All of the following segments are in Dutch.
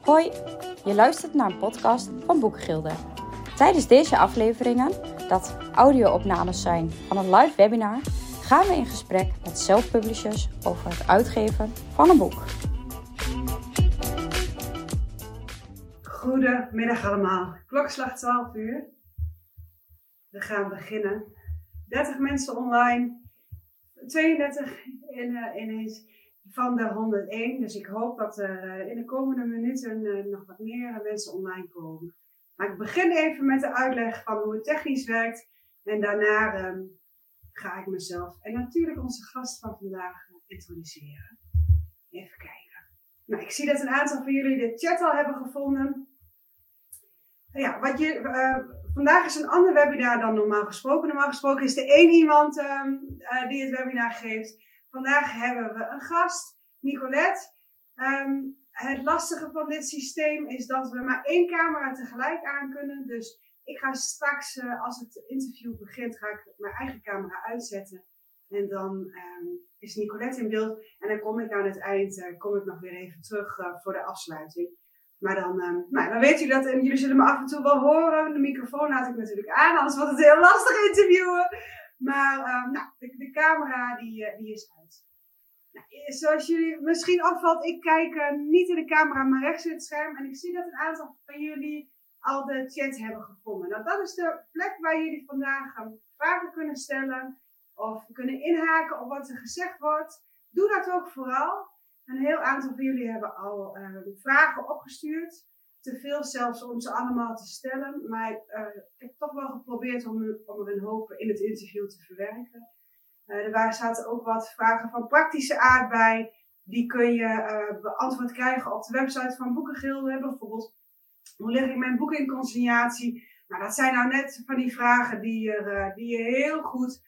Hoi, je luistert naar een podcast van Boekengilde. Tijdens deze afleveringen, dat audio-opnames zijn van een live webinar, gaan we in gesprek met self-publishers over het uitgeven van een boek. Goedemiddag allemaal. Klokslag 12 uur. We gaan beginnen. 30 mensen online, 32 in, uh, ineens van de 101. Dus ik hoop dat er uh, in de komende minuten uh, nog wat meer mensen online komen. Maar ik begin even met de uitleg van hoe het technisch werkt. En daarna um, ga ik mezelf en natuurlijk onze gast van vandaag introduceren. Even kijken. Nou, ik zie dat een aantal van jullie de chat al hebben gevonden. Ja, wat je, vandaag is een ander webinar dan normaal gesproken. Normaal gesproken is er één iemand uh, die het webinar geeft. Vandaag hebben we een gast, Nicolette. Um, het lastige van dit systeem is dat we maar één camera tegelijk aan kunnen. Dus ik ga straks, uh, als het interview begint, ga ik mijn eigen camera uitzetten. En dan um, is Nicolette in beeld. En dan kom ik aan het eind, uh, kom ik nog weer even terug uh, voor de afsluiting. Maar dan, um, nou, dan weet u dat en jullie zullen me af en toe wel horen. De microfoon laat ik natuurlijk aan, anders wordt het heel lastig interviewen. Maar um, nou, de, de, camera die, uh, die is uit. Nou, zoals jullie misschien opvalt, ik kijk uh, niet in de camera, maar rechts in het scherm. En ik zie dat een aantal van jullie al de chat hebben gevonden. Nou, dat is de plek waar jullie vandaag um, vragen kunnen stellen. Of kunnen inhaken op wat er gezegd wordt. Doe dat ook vooral. Een heel aantal van jullie hebben al uh, vragen opgestuurd. Te veel zelfs om ze allemaal te stellen. Maar uh, ik heb toch wel geprobeerd om, om een hoop in het interview te verwerken. Uh, er zaten ook wat vragen van praktische aard bij. Die kun je beantwoord krijgen op de website van Boekengilde. Bijvoorbeeld, hoe leg ik mijn boek in consignatie? Nou, dat zijn nou net van die vragen die je, die je heel goed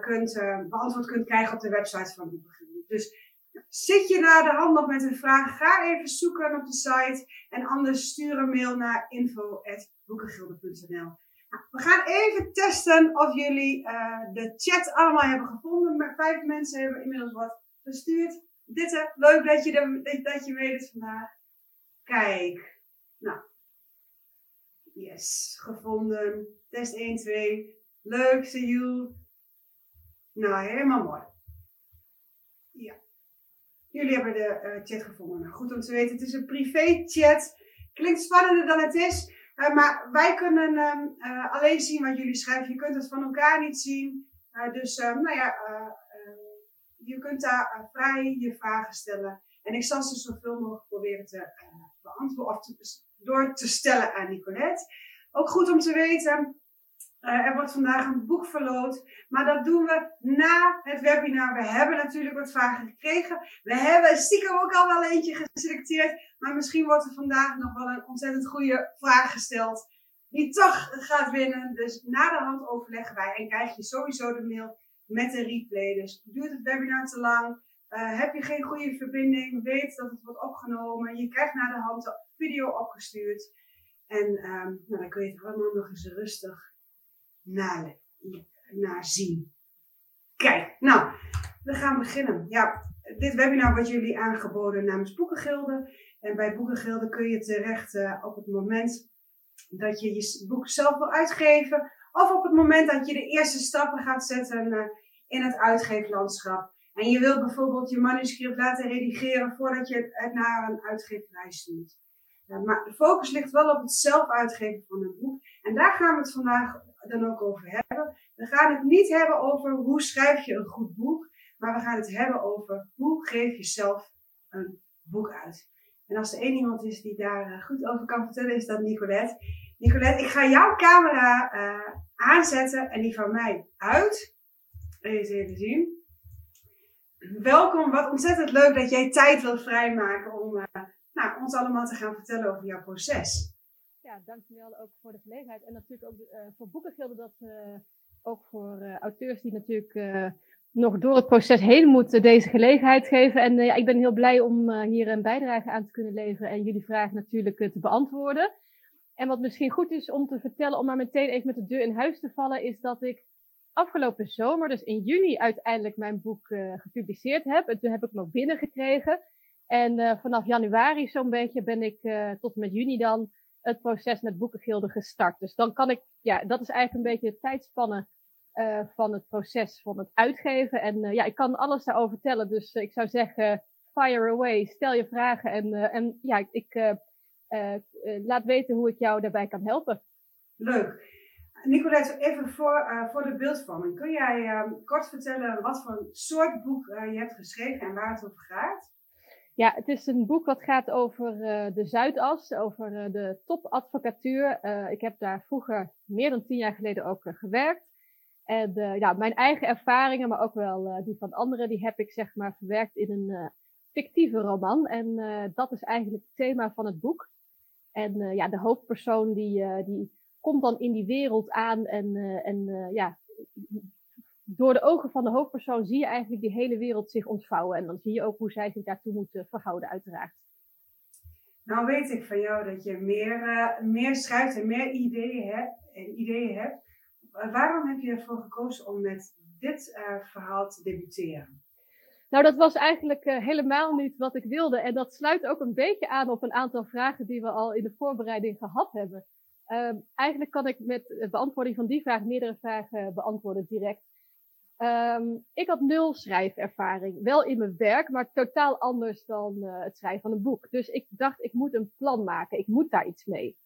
kunt, beantwoord kunt krijgen op de website van Boekengilde. Dus Zit je naar de hand nog met een vraag? Ga even zoeken op de site. En anders stuur een mail naar info.boekengilde.nl nou, We gaan even testen of jullie uh, de chat allemaal hebben gevonden. Maar vijf mensen hebben inmiddels wat gestuurd. Ditte, leuk dat je, dat je meedoet vandaag. Kijk. Nou. Yes, gevonden. Test 1, 2. Leuk, you. Nou, helemaal mooi. Jullie hebben de uh, chat gevonden. Nou, goed om te weten, het is een privé chat. Klinkt spannender dan het is. Uh, maar wij kunnen um, uh, alleen zien wat jullie schrijven. Je kunt het van elkaar niet zien. dus um, nou ja, je kunt daar vrij je vragen stellen. En ik zal ze zoveel mogelijk proberen te beantwoorden of te, door te stellen aan Nicolette. Ook goed om te weten, uh, er wordt vandaag een boek verloot, maar dat doen we na het webinar. We hebben natuurlijk wat vragen gekregen. We hebben stiekem ook al wel eentje geselecteerd, maar misschien wordt er vandaag nog wel een ontzettend goede vraag gesteld die toch gaat winnen. Dus na de hand overleggen wij en krijg je sowieso de mail met een replay. Dus duurt het webinar te lang, uh, heb je geen goede verbinding, weet dat het wordt opgenomen. Je krijgt na de hand de video opgestuurd. En um, nou, dan kun je het allemaal nog eens rustig naar, naar zien. Kijk, nou, we gaan beginnen. Ja, dit webinar wordt jullie aangeboden namens Boekengilde. En bij Boekengilde kun je terecht uh, op het moment dat je je boek zelf wil uitgeven. Of op het moment dat je de eerste stappen gaat zetten uh, in het uitgeeflandschap. En je wil bijvoorbeeld je manuscript laten redigeren voordat je het naar een uitgeverij stuurt. Uh, maar de focus ligt wel op het zelf uitgeven van een boek. En daar gaan we het vandaag dan ook over hebben. We gaan het niet hebben over hoe schrijf je een goed boek, maar we gaan het hebben over hoe geef je zelf een boek uit. En als er één iemand is die daar eh, goed over kan vertellen, is dat Nicolette. Nicolette, ik ga jouw camera uh, aanzetten en die van mij uit. Even zien. Welkom, wat ontzettend leuk dat jij tijd wilt vrijmaken om uh, nou, ons allemaal te gaan vertellen over jouw proces ja, dankjewel ook voor de gelegenheid. En natuurlijk ook uh, voor boekengilden dat uh, ook voor uh, auteurs die natuurlijk nog door het proces heen moeten deze gelegenheid geven. En ja, ik ben heel blij om hier een bijdrage aan te kunnen leveren en jullie vragen natuurlijk te beantwoorden. En wat misschien goed is om te vertellen, om maar meteen even met de deur in huis te vallen, is dat ik afgelopen zomer, dus in juni, uiteindelijk mijn boek gepubliceerd heb. En toen heb ik hem ook binnengekregen. En vanaf januari zo'n beetje ben ik tot met juni dan het proces met boekengilden gestart. Dus dan kan ik, ja, dat is eigenlijk een beetje de tijdspanne uh, van het proces van het uitgeven. En uh, ja, ik kan alles daarover vertellen. Dus uh, ik zou zeggen, fire away, stel je vragen. En, en ja, ik laat weten hoe ik jou daarbij kan helpen. Leuk. Nicolette, even voor, voor de beeldvorming. Kun jij ehm, kort vertellen wat voor soort boek je hebt geschreven en waar het over gaat? Ja, het is een boek wat gaat over uh, de Zuidas, over uh, de topadvocatuur. Uh, ik heb daar vroeger meer dan tien jaar geleden ook gewerkt. En ja, mijn eigen ervaringen, maar ook wel die van anderen, die heb ik zeg maar verwerkt in een fictieve roman. En dat is eigenlijk het thema van het boek. En ja, de hoofdpersoon die, die komt dan in die wereld aan en, en ja, door de ogen van de hoofdpersoon zie je eigenlijk die hele wereld zich ontvouwen. En dan zie je ook hoe zij zich daartoe moeten verhouden, uiteraard. Nou weet ik van jou dat je meer, uh, meer schrijft en meer ideeën hebt. Ideeën hebt. waarom heb je ervoor gekozen om met dit uh, verhaal te debuteren? Nou, dat was eigenlijk uh, helemaal niet wat ik wilde. En dat sluit ook een beetje aan op een aantal vragen die we al in de voorbereiding gehad hebben. Ehm, eigenlijk kan ik met de beantwoording van die vraag meerdere vragen beantwoorden direct. Um, ik had nul schrijfervaring. Wel in mijn werk, maar totaal anders dan uh, het schrijven van een boek. Dus ik dacht, ik moet een plan maken. Ik moet daar iets mee.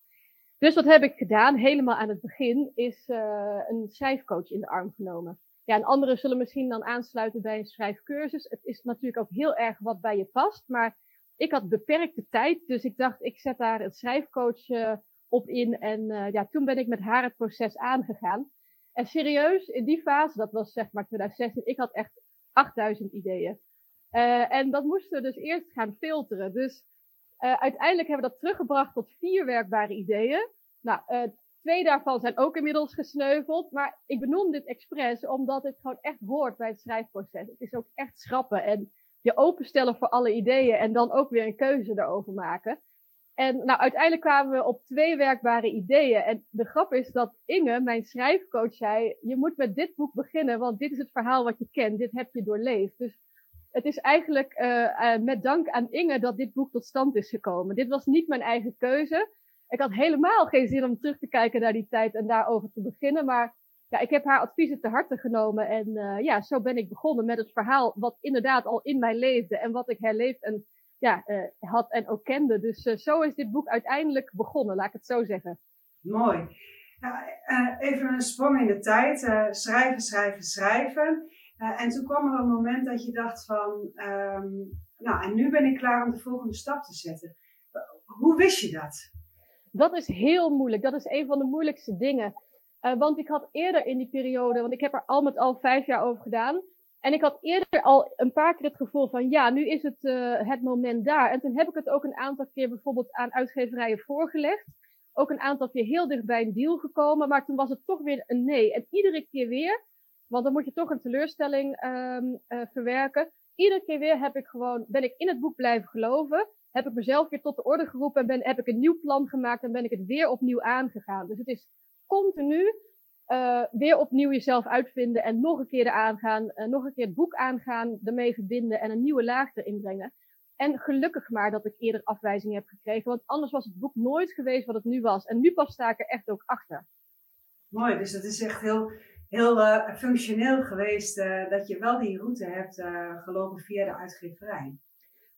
Dus wat heb ik gedaan, helemaal aan het begin, is uh, een schrijfcoach in de arm genomen. Ja, en anderen zullen misschien dan aansluiten bij een schrijfcursus. Het is natuurlijk ook heel erg wat bij je past, maar ik had beperkte tijd, dus ik dacht, ik zet daar een schrijfcoach uh, op in. En ja, toen ben ik met haar het proces aangegaan. En serieus, in die fase, dat was zeg maar 2016, ik had echt 8000 ideeën. Uh, en dat moesten we dus eerst gaan filteren. Dus uh, uiteindelijk hebben we dat teruggebracht tot vier werkbare ideeën. Nou, uh, twee daarvan zijn ook inmiddels gesneuveld. Maar ik benoem dit expres omdat het gewoon echt hoort bij het schrijfproces. Het is ook echt schrappen en je openstellen voor alle ideeën en dan ook weer een keuze erover maken. En nou, uiteindelijk kwamen we op twee werkbare ideeën. En de grap is dat Inge, mijn schrijfcoach, zei: Je moet met dit boek beginnen, want dit is het verhaal wat je kent. Dit heb je doorleefd. Dus het is eigenlijk uh, uh, met dank aan Inge dat dit boek tot stand is gekomen. Dit was niet mijn eigen keuze. Ik had helemaal geen zin om terug te kijken naar die tijd en daarover te beginnen. Maar ja, ik heb haar adviezen te harte genomen. En uh, ja, zo ben ik begonnen met het verhaal wat inderdaad al in mij leefde en wat ik herleefd en ja, uh, had en ook kende. Dus uh, zo is dit boek uiteindelijk begonnen, laat ik het zo zeggen. Mooi. Nou, uh, even een sprong in de tijd. schrijven, schrijven, schrijven. en toen kwam er een moment dat je dacht van, um, nou, en nu ben ik klaar om de volgende stap te zetten. hoe wist je dat? Dat is heel moeilijk. Dat is een van de moeilijkste dingen. want ik had eerder in die periode, want ik heb er al met al vijf jaar over gedaan. En ik had eerder al een paar keer het gevoel van ja, nu is het uh, het moment daar. En toen heb ik het ook een aantal keer bijvoorbeeld aan uitgeverijen voorgelegd. Ook een aantal keer heel dicht bij een deal gekomen, maar toen was het toch weer een nee. En iedere keer weer, want dan moet je toch een teleurstelling um, uh, verwerken. Iedere keer weer heb ik gewoon, ben ik in het boek blijven geloven. Heb ik mezelf weer tot de orde geroepen en ben, heb ik een nieuw plan gemaakt en ben ik het weer opnieuw aangegaan. Dus het is continu uh, weer opnieuw jezelf uitvinden en nog een keer eraan gaan, uh, nog een keer het boek aangaan, ermee verbinden en een nieuwe laag erin brengen. En gelukkig maar dat ik eerder afwijzingen heb gekregen, want anders was het boek nooit geweest wat het nu was. En nu pas sta ik er echt ook achter. Mooi, dus dat is echt heel, heel uh, functioneel geweest dat je wel die route hebt gelopen via de uitgeverij.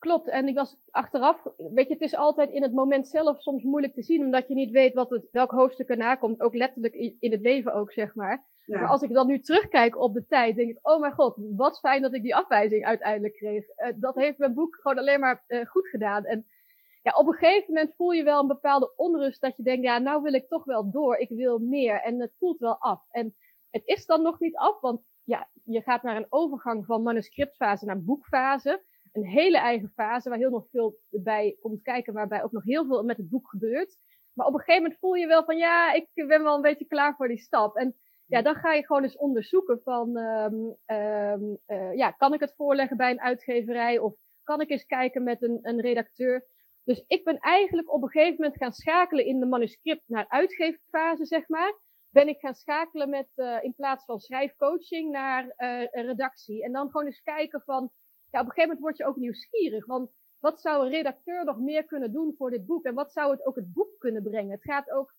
Klopt, en ik was achteraf, weet je, het is altijd in het moment zelf soms moeilijk te zien, omdat je niet weet wat het, welk hoofdstuk erna komt, ook letterlijk in het leven ook, zeg maar. Ja. Maar als ik dan nu terugkijk op de tijd, denk ik, oh mijn god, wat fijn dat ik die afwijzing uiteindelijk kreeg. Uh, dat heeft mijn boek gewoon alleen maar uh, goed gedaan. En ja, op een gegeven moment voel je wel een bepaalde onrust dat je denkt, ja, nou wil ik toch wel door, ik wil meer. En het voelt wel af. En het is dan nog niet af, want ja, je gaat naar een overgang van manuscriptfase naar boekfase een hele eigen fase waar heel nog veel bij komt kijken, waarbij ook nog heel veel met het boek gebeurt. Maar op een gegeven moment voel je wel van ja, ik ben wel een beetje klaar voor die stap. En ja, dan ga je gewoon eens onderzoeken van um, um, uh, ja, kan ik het voorleggen bij een uitgeverij of kan ik eens kijken met een, een redacteur. Dus ik ben eigenlijk op een gegeven moment gaan schakelen in de manuscript naar uitgeeffase, zeg maar. Ben ik gaan schakelen met, uh, in plaats van schrijfcoaching naar uh, redactie. En dan gewoon eens kijken van, ja, op een gegeven moment word je ook nieuwsgierig. Want wat zou een redacteur nog meer kunnen doen voor dit boek? En wat zou het ook het boek kunnen brengen? Het gaat ook,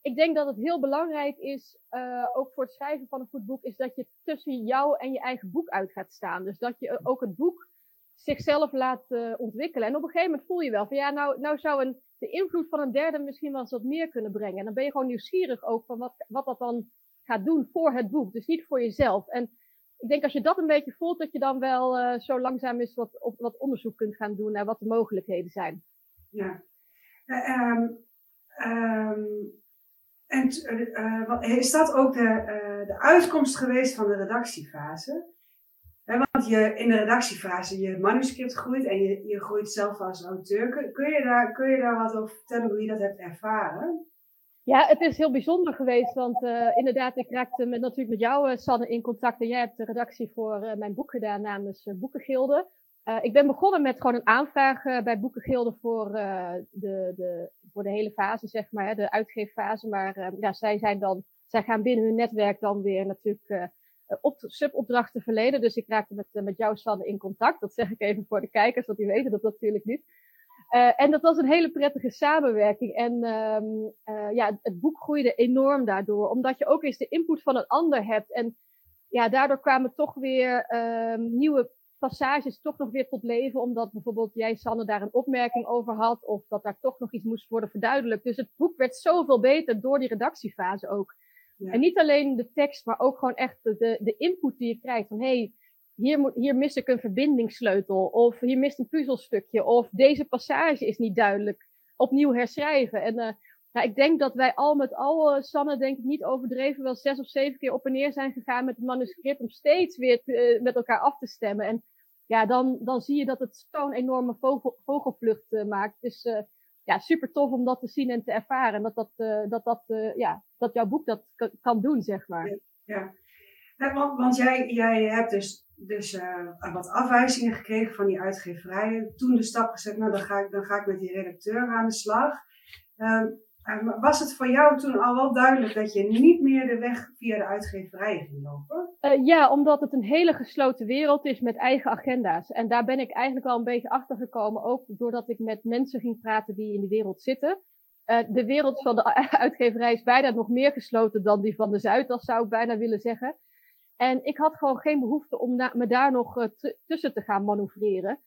ik denk dat het heel belangrijk is, uh, ook voor het schrijven van een goed boek, is dat je tussen jou en je eigen boek uit gaat staan. Dus dat je ook het boek zichzelf laat uh, ontwikkelen. En op een gegeven moment voel je wel van ja, nou, nou zou een, de invloed van een derde misschien wel eens wat meer kunnen brengen. En dan ben je gewoon nieuwsgierig ook van wat, wat dat dan gaat doen voor het boek. Dus niet voor jezelf. En ik denk als je dat een beetje voelt, dat je dan wel uh, zo langzaam eens wat, op, wat onderzoek kunt gaan doen naar wat de mogelijkheden zijn. Ja. Uh, um, um, en uh, is dat ook de, de uitkomst geweest van de redactiefase? want je, in de redactiefase je manuscript groeit en je, je groeit zelf als auteur. Kun, kun, je daar, kun je daar wat over vertellen hoe je dat hebt ervaren? Ja, het is heel bijzonder geweest, want uh, inderdaad, ik raakte met, natuurlijk met jou, uh, Sanne, in contact. En jij hebt de redactie voor uh, mijn boek gedaan namens Boekengilde. ik ben begonnen met gewoon een aanvraag bij Boekengilde voor, de, de, voor de hele fase, zeg maar, de uitgeeffase. Maar ja, zij, zijn dan, zij gaan binnen hun netwerk dan weer natuurlijk op, subopdrachten verleden. Dus ik raakte met, met jou, Sanne, in contact. Dat zeg ik even voor de kijkers, want die weten dat natuurlijk niet. Uh, en dat was een hele prettige samenwerking. En um, uh, ja, het boek groeide enorm daardoor, omdat je ook eens de input van een ander hebt. En ja, daardoor kwamen toch weer um, nieuwe passages toch nog weer tot leven, omdat bijvoorbeeld jij, Sanne, daar een opmerking over had, of dat daar toch nog iets moest worden verduidelijkt. Dus het boek werd zoveel beter door die redactiefase ook. Ja. En niet alleen de tekst, maar ook gewoon echt de, de input die je krijgt. Van hey, hier, moet, hier mis ik een verbindingssleutel. Of hier mist een puzzelstukje. Of deze passage is niet duidelijk. Opnieuw herschrijven. En nou, ik denk dat wij al met al, uh, Sanne, denk ik niet overdreven, wel zes of zeven keer op en neer zijn gegaan met het manuscript. Om steeds weer te, uh, met elkaar af te stemmen. En ja, dan, dan zie je dat het zo'n enorme vogel, vogelvlucht maakt. Dus ja, super tof om dat te zien en te ervaren. En dat, dat, dat, dat, ja, dat jouw boek dat kan doen, zeg maar. Ja. ja. Want, want jij, jij hebt dus, dus uh, wat afwijzingen gekregen van die uitgeverijen. Toen de stap gezet, nou dan ga ik, dan ga ik met die redacteur aan de slag. Uh, was het voor jou toen al wel duidelijk dat je niet meer de weg via de uitgeverijen ging lopen? Uh, ja, omdat het een hele gesloten wereld is met eigen agenda's. En daar ben ik eigenlijk al een beetje achter gekomen, ook doordat ik met mensen ging praten die in die wereld zitten. De wereld van de uitgeverij is bijna nog meer gesloten dan die van de Zuidas, zou ik bijna willen zeggen. En ik had gewoon geen behoefte om me daar nog uh, tussen te gaan manoeuvreren.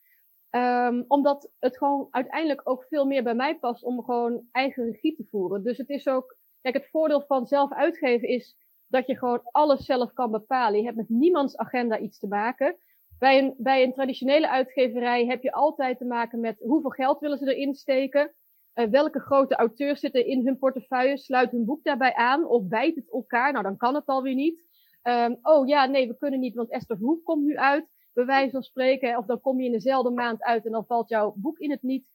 Um, omdat het gewoon uiteindelijk ook veel meer bij mij past om gewoon eigen regie te voeren. Dus het is ook, kijk, het voordeel van zelf uitgeven is dat je gewoon alles zelf kan bepalen. Je hebt met niemands agenda iets te maken. Bij een, bij een traditionele uitgeverij heb je altijd te maken met hoeveel geld willen ze erin steken. Uh, welke grote auteurs zitten in hun portefeuille, sluit hun boek daarbij aan of bijt het elkaar. Nou, dan kan het alweer niet. Um, oh ja, nee, we kunnen niet, want Esther Hoef komt nu uit, bij wijze van spreken. Of dan kom je in dezelfde maand uit en dan valt jouw boek in het niet.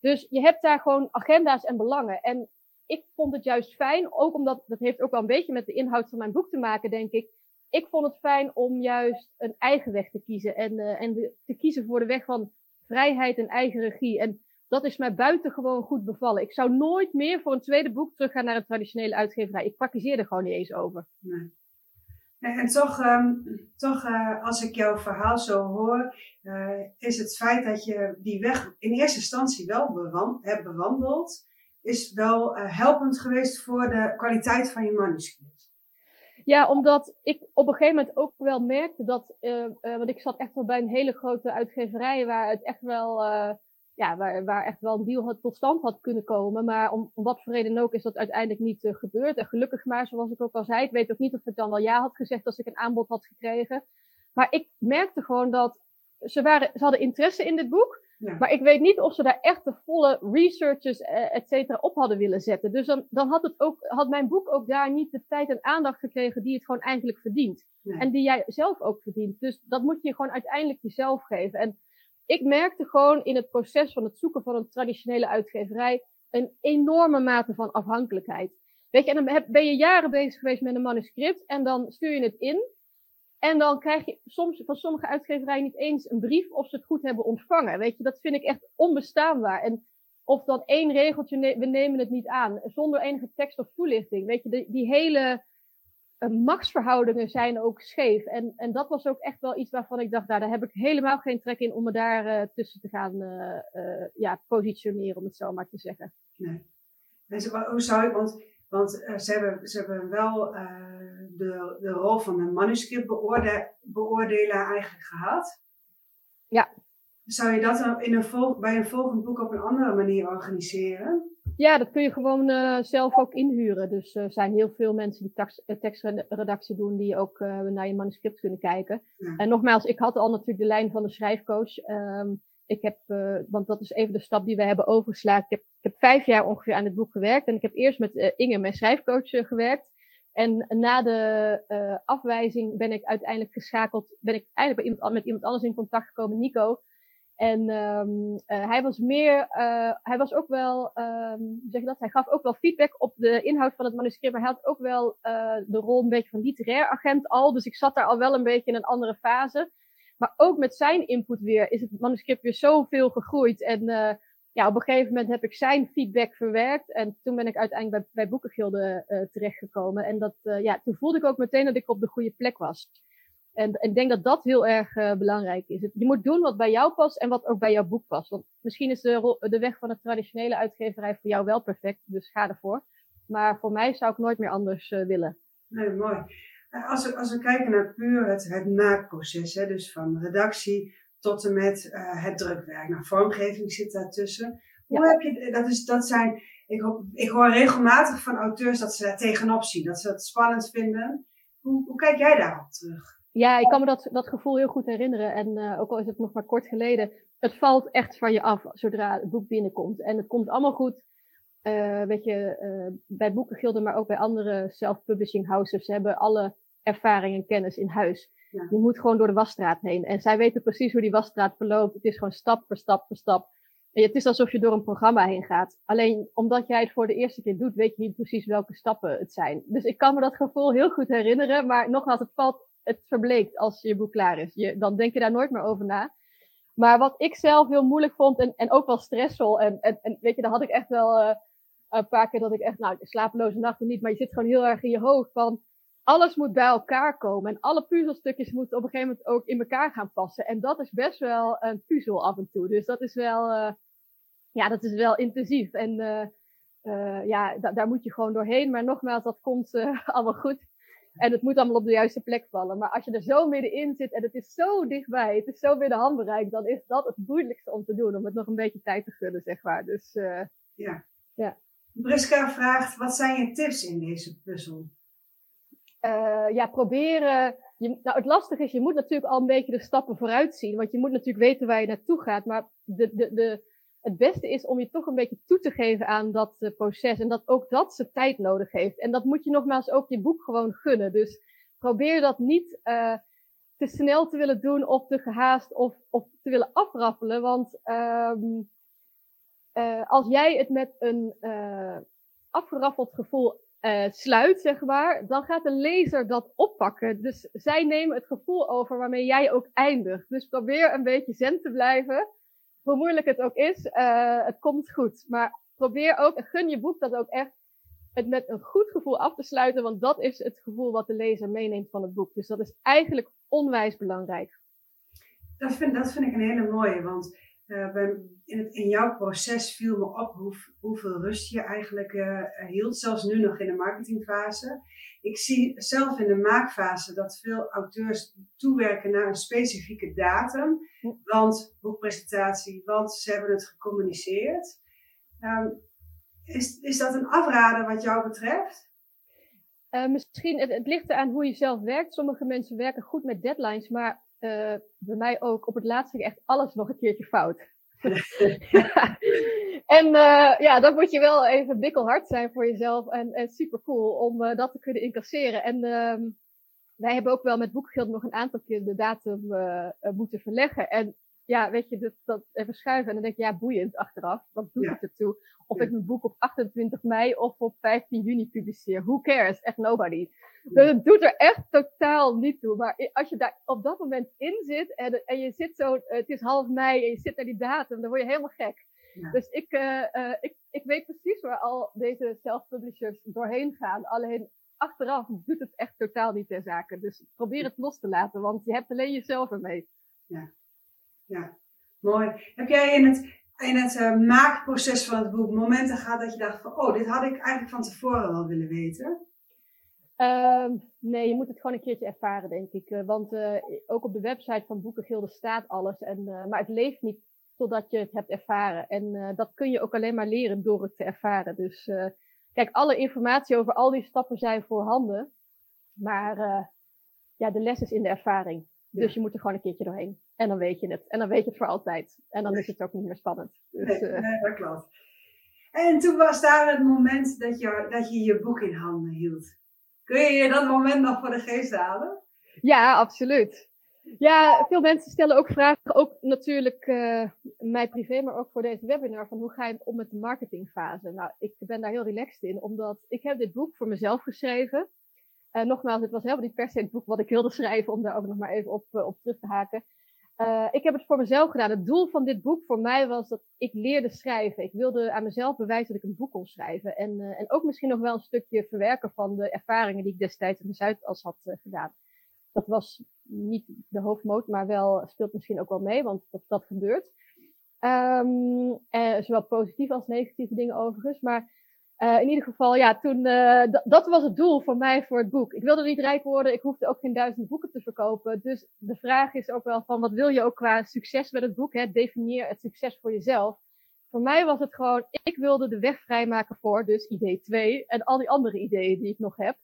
Dus je hebt daar gewoon agenda's en belangen. En ik vond het juist fijn, ook omdat, dat heeft ook wel een beetje met de inhoud van mijn boek te maken, denk ik. Ik vond het fijn om juist een eigen weg te kiezen. En, uh, en te kiezen voor de weg van vrijheid en eigen regie. En dat is mij buitengewoon goed bevallen. Ik zou nooit meer voor een tweede boek teruggaan naar een traditionele uitgeverij. Ik praktiseer er gewoon niet eens over. Nee. En toch, um, toch uh, als ik jouw verhaal zo hoor, uh, is het feit dat je die weg in eerste instantie wel bewand, hebt bewandeld, is wel uh, helpend geweest voor de kwaliteit van je manuscript. Ja, omdat ik op een gegeven moment ook wel merkte dat, want ik zat echt wel bij een hele grote uitgeverij waar het echt wel ja, waar, waar echt wel een deal had, tot stand had kunnen komen. Maar om, om wat voor reden ook is dat uiteindelijk niet uh, gebeurd. En gelukkig maar, zoals ik ook al zei, ik weet ook niet of ik dan wel ja had gezegd als ik een aanbod had gekregen. Maar ik merkte gewoon dat ze, waren, ze hadden interesse in dit boek. Ja. Maar ik weet niet of ze daar echt de volle researches, uh, et cetera, op hadden willen zetten. Dus dan, dan had, het ook, had mijn boek ook daar niet de tijd en aandacht gekregen die het gewoon eigenlijk verdient. Nee. En die jij zelf ook verdient. Dus dat moet je gewoon uiteindelijk jezelf geven. En ik merkte gewoon in het proces van het zoeken van een traditionele uitgeverij een enorme mate van afhankelijkheid. Weet je, en dan ben je jaren bezig geweest met een manuscript en dan stuur je het in. En dan krijg je soms van sommige uitgeverijen niet eens een brief of ze het goed hebben ontvangen. Weet je, dat vind ik echt onbestaanbaar. En of dan één regeltje, we nemen het niet aan, zonder enige tekst of toelichting. Weet je, die, die hele machtsverhoudingen zijn ook scheef. En, en dat was ook echt wel iets waarvan ik dacht, nou, daar heb ik helemaal geen trek in om me daar tussen te gaan ja, positioneren, om het zo maar te zeggen. Nee. En hoe zou ik, want, want ze, hebben, ze hebben wel de, de rol van de manuscriptbeoordelaar eigenlijk gehad. Ja. Zou je dat dan in een volg, bij een volgend boek op een andere manier organiseren? Ja, dat kun je gewoon uh, zelf ook inhuren. Dus er zijn heel veel mensen die tax, uh, tekstredactie doen, die ook naar je manuscript kunnen kijken. Ja. En nogmaals, ik had al natuurlijk de lijn van de schrijfcoach. Um, ik heb, want dat is even de stap die we hebben overgeslagen. Ik heb, ik heb vijf jaar ongeveer aan het boek gewerkt. En ik heb eerst met Inge, mijn schrijfcoach, gewerkt. En na de afwijzing ben ik uiteindelijk geschakeld, ben ik eigenlijk met iemand anders in contact gekomen, Nico. En um, uh, hij was meer, uh, hij was ook wel, um, zeg dat, hij gaf ook wel feedback op de inhoud van het manuscript, maar hij had ook wel uh, de rol een beetje van literair agent al. Dus ik zat daar al wel een beetje in een andere fase. Maar ook met zijn input weer is het manuscript weer zoveel gegroeid. En ja, op een gegeven moment heb ik zijn feedback verwerkt. En toen ben ik uiteindelijk bij, bij Boekengilde terechtgekomen. En dat, ja, toen voelde ik ook meteen dat ik op de goede plek was. En ik denk dat dat heel erg uh, belangrijk is. Je moet doen wat bij jou past en wat ook bij jouw boek past. Want misschien is de, de weg van de traditionele uitgeverij voor jou wel perfect, dus ga ervoor. Maar voor mij zou ik nooit meer anders uh, willen. Nee, mooi. Eh, als we, als we kijken naar puur het, het maakproces, hè, dus van redactie tot en met uh, het drukwerk. Nou, vormgeving zit daartussen. Hoe ja. heb je, dat, is, dat zijn, ik, hoor, ik hoor regelmatig van auteurs dat ze daar tegenop zien, dat ze het spannend vinden. Hoe, hoe kijk jij daarop terug? Ja, ik kan me dat, dat gevoel heel goed herinneren. En uh, ook al is het nog maar kort geleden, het valt echt van je af zodra het boek binnenkomt. En het komt allemaal goed. Uh, weet je, uh, bij Boekengilden, maar ook bij andere self-publishing houses hebben alle ervaring en kennis in huis. Ja. Je moet gewoon door de wasstraat heen. En zij weten precies hoe die wasstraat verloopt. Het is gewoon stap voor stap voor stap. En het is alsof je door een programma heen gaat. Alleen omdat jij het voor de eerste keer doet, weet je niet precies welke stappen het zijn. Dus ik kan me dat gevoel heel goed herinneren. Maar nogmaals, het valt het verbleekt als je boek klaar is. Je, dan denk je daar nooit meer over na. Maar wat ik zelf heel moeilijk vond en, en ook wel stressvol. En, en, weet je, daar had ik echt wel uh, een paar keer dat ik echt, nou, slapeloze nachten niet. Maar je zit gewoon heel erg in je hoofd van, alles moet bij elkaar komen. En alle puzzelstukjes moeten op een gegeven moment ook in elkaar gaan passen. En dat is best wel een puzzel af en toe. Dus dat is wel, uh, ja, dat is wel intensief. En uh, ja, daar moet je gewoon doorheen. Maar nogmaals, dat komt allemaal goed. En het moet allemaal op de juiste plek vallen. Maar als je er zo middenin zit en het is zo dichtbij, het is zo binnen handbereik, dan is dat het moeilijkste om te doen. Om het nog een beetje tijd te gunnen, zeg maar. Dus, uh, ja. ja. Briska vraagt, wat zijn je tips in deze puzzel? Uh, ja, proberen. Je, nou, het lastige is, je moet natuurlijk al een beetje de stappen vooruit zien. Want je moet natuurlijk weten waar je naartoe gaat. Maar de, de, de, het beste is om je toch een beetje toe te geven aan dat uh, proces. En dat ook dat zijn tijd nodig heeft. En dat moet je nogmaals ook je boek gewoon gunnen. Dus probeer dat niet uh, te snel te willen doen of te gehaast of, of te willen afraffelen. Want um, uh, als jij het met een afgeraffeld gevoel sluit, zeg maar, dan gaat de lezer dat oppakken. Dus zij nemen het gevoel over waarmee jij ook eindigt. Dus probeer een beetje zen te blijven hoe moeilijk het ook is, uh, het komt goed. Maar probeer ook, gun je boek dat ook echt het met een goed gevoel af te sluiten, want dat is het gevoel wat de lezer meeneemt van het boek. Dus dat is eigenlijk onwijs belangrijk. Dat vind, vind ik een hele mooie, want uh, in, het, in jouw proces viel me op hoe, hoeveel rust je eigenlijk uh, hield, zelfs nu nog in de marketingfase. Ik zie zelf in de maakfase dat veel auteurs toewerken naar een specifieke datum, want boekpresentatie, want ze hebben het gecommuniceerd. Um, is, is dat een afrader wat jou betreft? Uh, misschien, het, het ligt eraan hoe je zelf werkt. Sommige mensen werken goed met deadlines, maar uh, bij mij ook op het laatste echt alles nog een keertje fout. Ja. En uh, ja, dan moet je wel even bikkelhard zijn voor jezelf en, en super cool om uh, dat te kunnen incasseren. En uh, wij hebben ook wel met Boekgeld nog een aantal keer de datum moeten verleggen. En ja, weet je, dat, dat even schuiven. En dan denk je, ja, boeiend achteraf. Wat doet ja. het ertoe? Of ja. ik mijn boek op 28 mei of op 15 juni publiceer. Who cares? Echt nobody. Dus het doet er echt totaal niet toe. Maar als je daar op dat moment in zit en, en je zit zo, het is half mei en je zit naar die datum, dan word je helemaal gek. Ja. Dus ik, uh, uh, ik, ik weet precies waar al deze self-publishers doorheen gaan. Alleen achteraf doet het echt totaal niet ter zake. Dus probeer het los te laten, want je hebt alleen jezelf ermee. Ja, ja. mooi. Heb jij in het, in het uh, maakproces van het boek momenten gehad dat je dacht van, oh, dit had ik eigenlijk van tevoren wel willen weten? Uh, nee, je moet het gewoon een keertje ervaren, denk ik. Uh, want uh, ook op de website van Boekengilde staat alles. En, maar het leeft niet totdat je het hebt ervaren. En dat kun je ook alleen maar leren door het te ervaren. Dus kijk, alle informatie over al die stappen zijn voorhanden. Maar ja, de les is in de ervaring. Ja. Dus je moet er gewoon een keertje doorheen. En dan weet je het. En dan weet je het voor altijd. En dan is het ook niet meer spannend. Dus, nee, nee, dat klopt. En toen was daar het moment dat je, dat je je boek in handen hield. Kun je je dat moment nog voor de geest halen? Ja, absoluut. Ja, veel mensen stellen ook vragen, ook natuurlijk uh, mij privé, maar ook voor deze webinar, van hoe ga je om met de marketingfase? Nou, ik ben daar heel relaxed in, omdat ik heb dit boek voor mezelf geschreven. Uh, nogmaals, het was helemaal niet per se het boek wat ik wilde schrijven, om daar ook nog maar even op, uh, op terug te haken. Uh, ik heb het voor mezelf gedaan. Het doel van dit boek voor mij was dat ik leerde schrijven. Ik wilde aan mezelf bewijzen dat ik een boek kon schrijven. En, uh, en ook misschien nog wel een stukje verwerken van de ervaringen die ik destijds in de Zuidas had uh, gedaan. Dat was niet de hoofdmoot, maar wel speelt misschien ook wel mee, want dat, dat gebeurt. Um, zowel positieve als negatieve dingen overigens. Maar uh, in ieder geval, ja, toen, uh, dat was het doel voor mij voor het boek. Ik wilde niet rijk worden, ik hoefde ook geen duizend boeken te verkopen. Dus de vraag is ook wel van, wat wil je ook qua succes met het boek? Hè? Definieer het succes voor jezelf. Voor mij was het gewoon, ik wilde de weg vrijmaken voor dus idee 2 en al die andere ideeën die ik nog heb.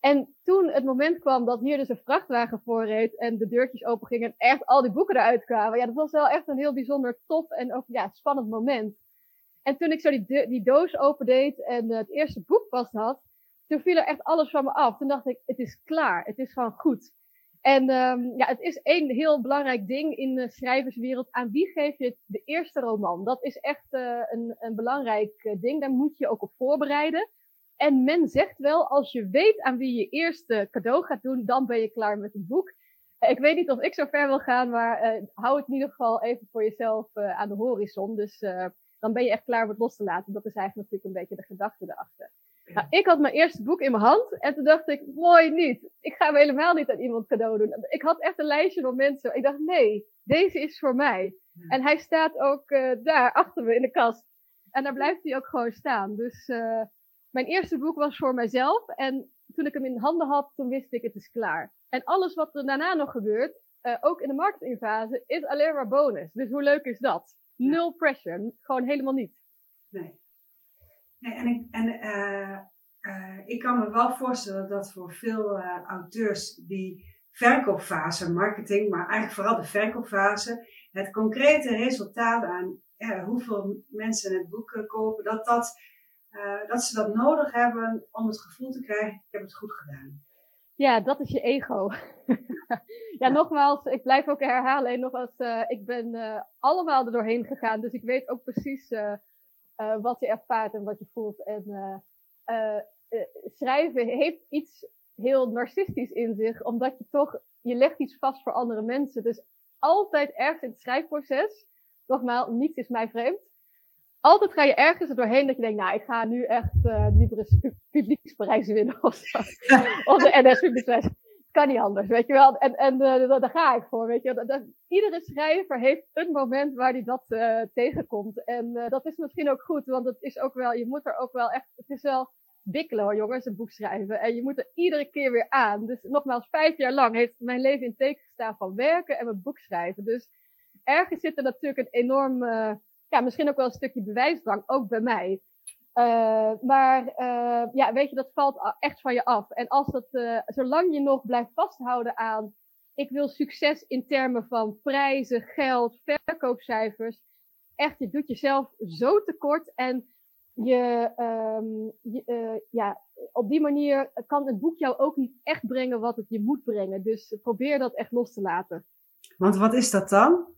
En toen het moment kwam dat hier dus een vrachtwagen voorreed en de deurtjes open gingen en echt al die boeken eruit kwamen. Ja, dat was wel echt een heel bijzonder tof en ook ja, spannend moment. En toen ik zo die, die doos opendeed en uh, het eerste boek vast had, toen viel er echt alles van me af. Toen dacht ik, het is klaar. Het is gewoon goed. En um, ja, het is één heel belangrijk ding in de schrijverswereld. Aan wie geef je de eerste roman? Dat is echt uh, een, een belangrijk uh, ding. Daar moet je ook op voorbereiden. En men zegt wel, als je weet aan wie je eerste cadeau gaat doen, dan ben je klaar met het boek. Ik weet niet of ik zo ver wil gaan, maar hou het in ieder geval even voor jezelf aan de horizon. Dus dan ben je echt klaar om het los te laten. Dat is eigenlijk natuurlijk een beetje de gedachte erachter. Nou, ik had mijn eerste boek in mijn hand en toen dacht ik, mooi niet. Ik ga hem helemaal niet aan iemand cadeau doen. Ik had echt een lijstje van mensen. Ik dacht, nee, deze is voor mij. En hij staat ook uh, daar achter me in de kast. En daar blijft hij ook gewoon staan. Dus uh, mijn eerste boek was voor mijzelf. En toen ik hem in handen had, toen wist ik, het is klaar. En alles wat er daarna nog gebeurt, uh, ook in de marketingfase, is alleen maar bonus. Dus hoe leuk is dat? Nul pressure. Gewoon helemaal niet. Nee. nee en ik, en, uh, uh, ik kan me wel voorstellen dat voor veel uh, auteurs die verkoopfase, marketing, maar eigenlijk vooral de verkoopfase, het concrete resultaat aan hoeveel mensen het boek kopen, dat, dat, dat ze dat nodig hebben om het gevoel te krijgen, ik heb het goed gedaan. Ja, dat is je ego. ja, nogmaals, ik blijf ook herhalen. En nogmaals, uh, ik ben uh, allemaal er doorheen gegaan. Dus ik weet ook precies uh, wat je ervaart en wat je voelt. En schrijven heeft iets heel narcistisch in zich. Omdat je toch, je legt iets vast voor andere mensen. Dus altijd ergens in het schrijfproces, nogmaals, niets is mij vreemd altijd ga je ergens er doorheen dat je denkt, nou, ik ga nu echt uh, liever een publieksprijs winnen of zo. of de NS publieksprijs. Kan niet anders, weet je wel. En, en uh, daar ga ik voor, weet je wel. Dat, iedere schrijver heeft een moment waar hij dat uh, tegenkomt. En dat is misschien ook goed, want het is ook wel, je moet er ook wel echt, het is wel wikkelen hoor, jongens, een boek schrijven. En je moet er iedere keer weer aan. Dus nogmaals, vijf jaar lang heeft mijn leven in teken gestaan van werken en mijn boek schrijven. Dus ergens zit er natuurlijk een enorm ja, misschien ook wel een stukje bewijsdrang, ook bij mij. Uh, maar uh, ja, weet je, dat valt echt van je af. En als dat, uh, zolang je nog blijft vasthouden aan, ik wil succes in termen van prijzen, geld, verkoopcijfers. Echt, je doet jezelf zo tekort en je, je ja, op die manier kan het boek jou ook niet echt brengen wat het je moet brengen. Dus probeer dat echt los te laten. Want wat is dat dan?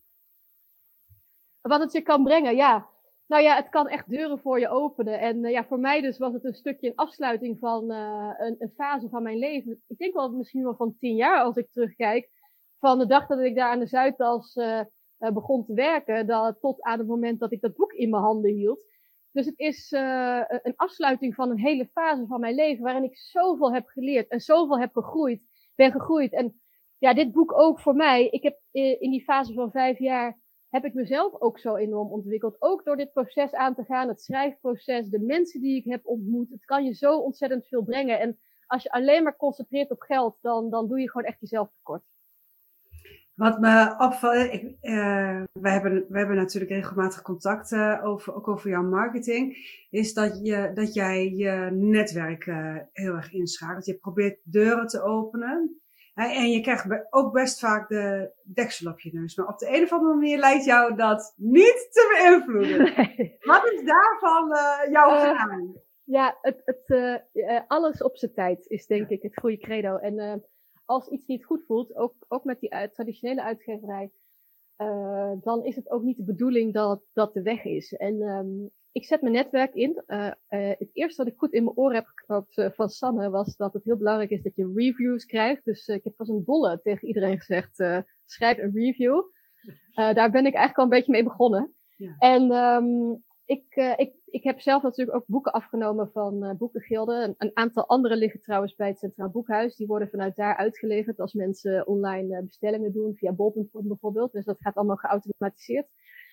Wat het je kan brengen, ja. Nou ja, het kan echt deuren voor je openen. En uh, ja, voor mij dus was het een stukje een afsluiting van uh, een, een, fase van mijn leven. Ik denk wel misschien wel van tien jaar als ik terugkijk. Van de dag dat ik daar aan de Zuidas uh, begon te werken, dat, tot aan het moment dat ik dat boek in mijn handen hield. Dus het is een afsluiting van een hele fase van mijn leven waarin ik zoveel heb geleerd en zoveel heb gegroeid, ben gegroeid. En ja, dit boek ook voor mij. Ik heb in die fase van vijf jaar heb ik mezelf ook zo enorm ontwikkeld. Ook door dit proces aan te gaan, het schrijfproces, de mensen die ik heb ontmoet. Het kan je zo ontzettend veel brengen. En als je alleen maar concentreert op geld, dan, dan doe je gewoon echt jezelf tekort. Wat me opvalt, uh, we, hebben, we hebben natuurlijk regelmatig contact uh, over, ook over jouw marketing, is dat, je, dat jij je netwerk uh, heel erg inschakelt. Je probeert deuren te openen. En je krijgt ook best vaak de deksel op je neus. Maar op de een of andere manier lijkt jou dat niet te beïnvloeden. Nee. Wat is daarvan jouw geheim? Ja, het, het, alles op zijn tijd is denk ik het goede credo. En als iets niet goed voelt, ook, ook met die uit, traditionele uitgeverij, dan is het ook niet de bedoeling dat dat de weg is. En um, ik zet mijn netwerk in. Uh, uh, het eerste wat ik goed in mijn oor heb geknoopt van Sanne was dat het heel belangrijk is dat je reviews krijgt. Dus ik heb pas een dolle tegen iedereen gezegd, schrijf een review. daar ben ik eigenlijk al een beetje mee begonnen. Ja. En um, ik, ik, ik heb zelf natuurlijk ook boeken afgenomen van boekengilden. Een, een, aantal andere liggen trouwens bij het Centraal Boekhuis. Die worden vanuit daar uitgeleverd als mensen online bestellingen doen, via bol.com bijvoorbeeld. Dus dat gaat allemaal geautomatiseerd.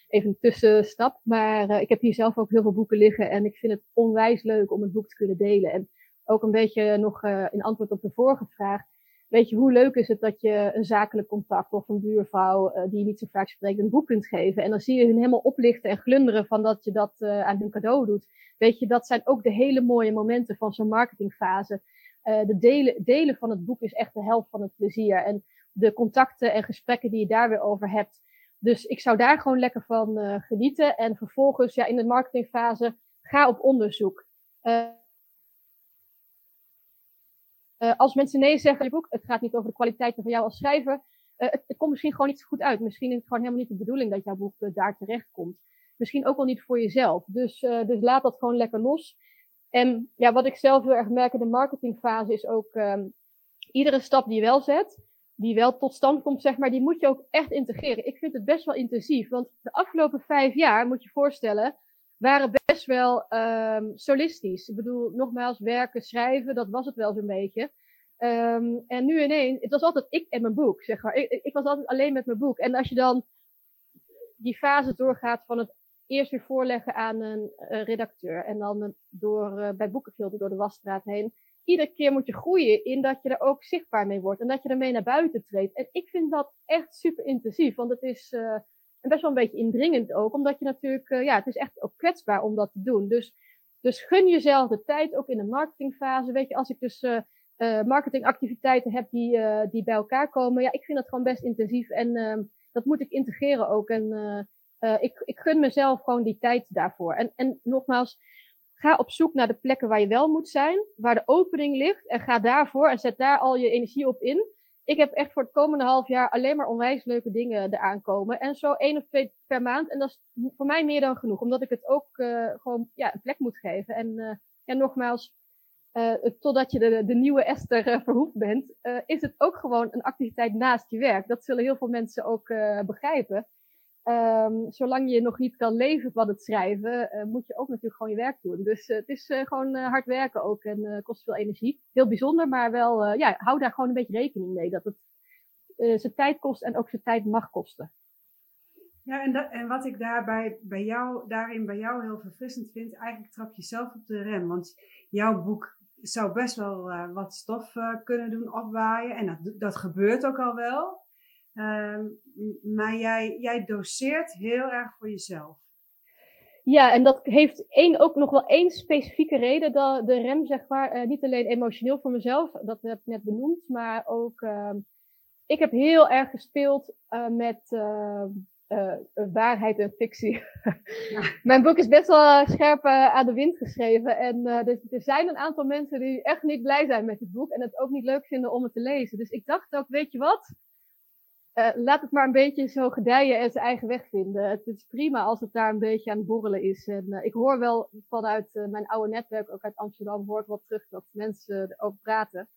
Even een tussenstap. Maar ik heb hier zelf ook heel veel boeken liggen en ik vind het onwijs leuk om een boek te kunnen delen. En ook een beetje nog in antwoord op de vorige vraag weet je, hoe leuk is het dat je een zakelijk contact of een buurvrouw uh, die je niet zo vaak spreekt een boek kunt geven. En dan zie je hun helemaal oplichten en glunderen van dat je dat aan hun cadeau doet. Weet je, dat zijn ook de hele mooie momenten van zo'n marketingfase. De delen, delen van het boek is echt de helft van het plezier. En de contacten en gesprekken die je daar weer over hebt. Dus ik zou daar gewoon lekker van genieten. En vervolgens, ja, in de marketingfase, ga op onderzoek. Uh, als mensen nee zeggen boek, het gaat niet over de kwaliteiten van jou als schrijver, het, het, komt misschien gewoon niet zo goed uit. Misschien is het gewoon helemaal niet de bedoeling dat jouw boek daar terecht komt. Misschien ook wel niet voor jezelf. Dus, dus laat dat gewoon lekker los. En ja, wat ik zelf heel erg merk in de marketingfase is ook um, iedere stap die je wel zet, die wel tot stand komt, zeg maar, die moet je ook echt integreren. Ik vind het best wel intensief, want de afgelopen vijf jaar, moet je voorstellen, waren best wel um, solistisch. Ik bedoel, nogmaals, werken, schrijven, dat was het wel zo'n beetje. Um, en nu ineens, het was altijd ik en mijn boek, zeg maar. Ik, ik, was altijd alleen met mijn boek. En als je dan die fase doorgaat van het eerst weer voorleggen aan een redacteur en dan door, uh, bij Boekengilde door de wasstraat heen. Iedere keer moet je groeien in dat je er ook zichtbaar mee wordt en dat je ermee naar buiten treedt. En ik vind dat echt super intensief, want het is, en best wel een beetje indringend ook, omdat je natuurlijk, uh, ja, het is echt ook kwetsbaar om dat te doen. Dus, dus gun jezelf de tijd, ook in de marketingfase. Weet je, als ik dus uh, marketingactiviteiten heb die, die bij elkaar komen, ja, ik vind dat gewoon best intensief en uh, dat moet ik integreren ook. En ik, ik gun mezelf gewoon die tijd daarvoor. En, en nogmaals, ga op zoek naar de plekken waar je wel moet zijn, waar de opening ligt en ga daarvoor en zet daar al je energie op in ik heb echt voor het komende half jaar alleen maar onwijs leuke dingen eraan komen. En zo één of twee per maand. En dat is voor mij meer dan genoeg. Omdat ik het ook uh, gewoon ja, een plek moet geven. En, en nogmaals, uh, totdat je de, de nieuwe Esther verhoefd bent, is het ook gewoon een activiteit naast je werk. Dat zullen heel veel mensen ook begrijpen. Um, zolang je nog niet kan leven van het schrijven, uh, moet je ook natuurlijk gewoon je werk doen. Dus uh, het is uh, gewoon hard werken ook en kost veel energie. Heel bijzonder, maar wel, ja, hou daar gewoon een beetje rekening mee. Dat het zijn tijd kost en ook zijn tijd mag kosten. Ja, en, dat, en wat ik daarbij, bij jou, daarin bij jou heel verfrissend vind, eigenlijk trap je zelf op de rem. Want jouw boek zou best wel wat stof kunnen doen opwaaien. En dat, dat gebeurt ook al wel. Um, maar jij, jij doseert heel erg voor jezelf. Ja, en dat heeft één, ook nog wel één specifieke reden. Dat de rem, zeg maar, uh, niet alleen emotioneel voor mezelf, dat heb ik net benoemd, maar ook, uh, ik heb heel erg gespeeld uh, met uh, waarheid en fictie. Ja. Mijn boek is best wel scherp aan de wind geschreven. En er, er, zijn een aantal mensen die echt niet blij zijn met het boek en het ook niet leuk vinden om het te lezen. Dus ik dacht ook, weet je wat? Uh, laat het maar een beetje zo gedijen en zijn eigen weg vinden. Het is prima als het daar een beetje aan het borrelen is. En uh, ik hoor wel vanuit uh, mijn oude netwerk, ook uit Amsterdam, hoor ik wat terug dat mensen erover praten.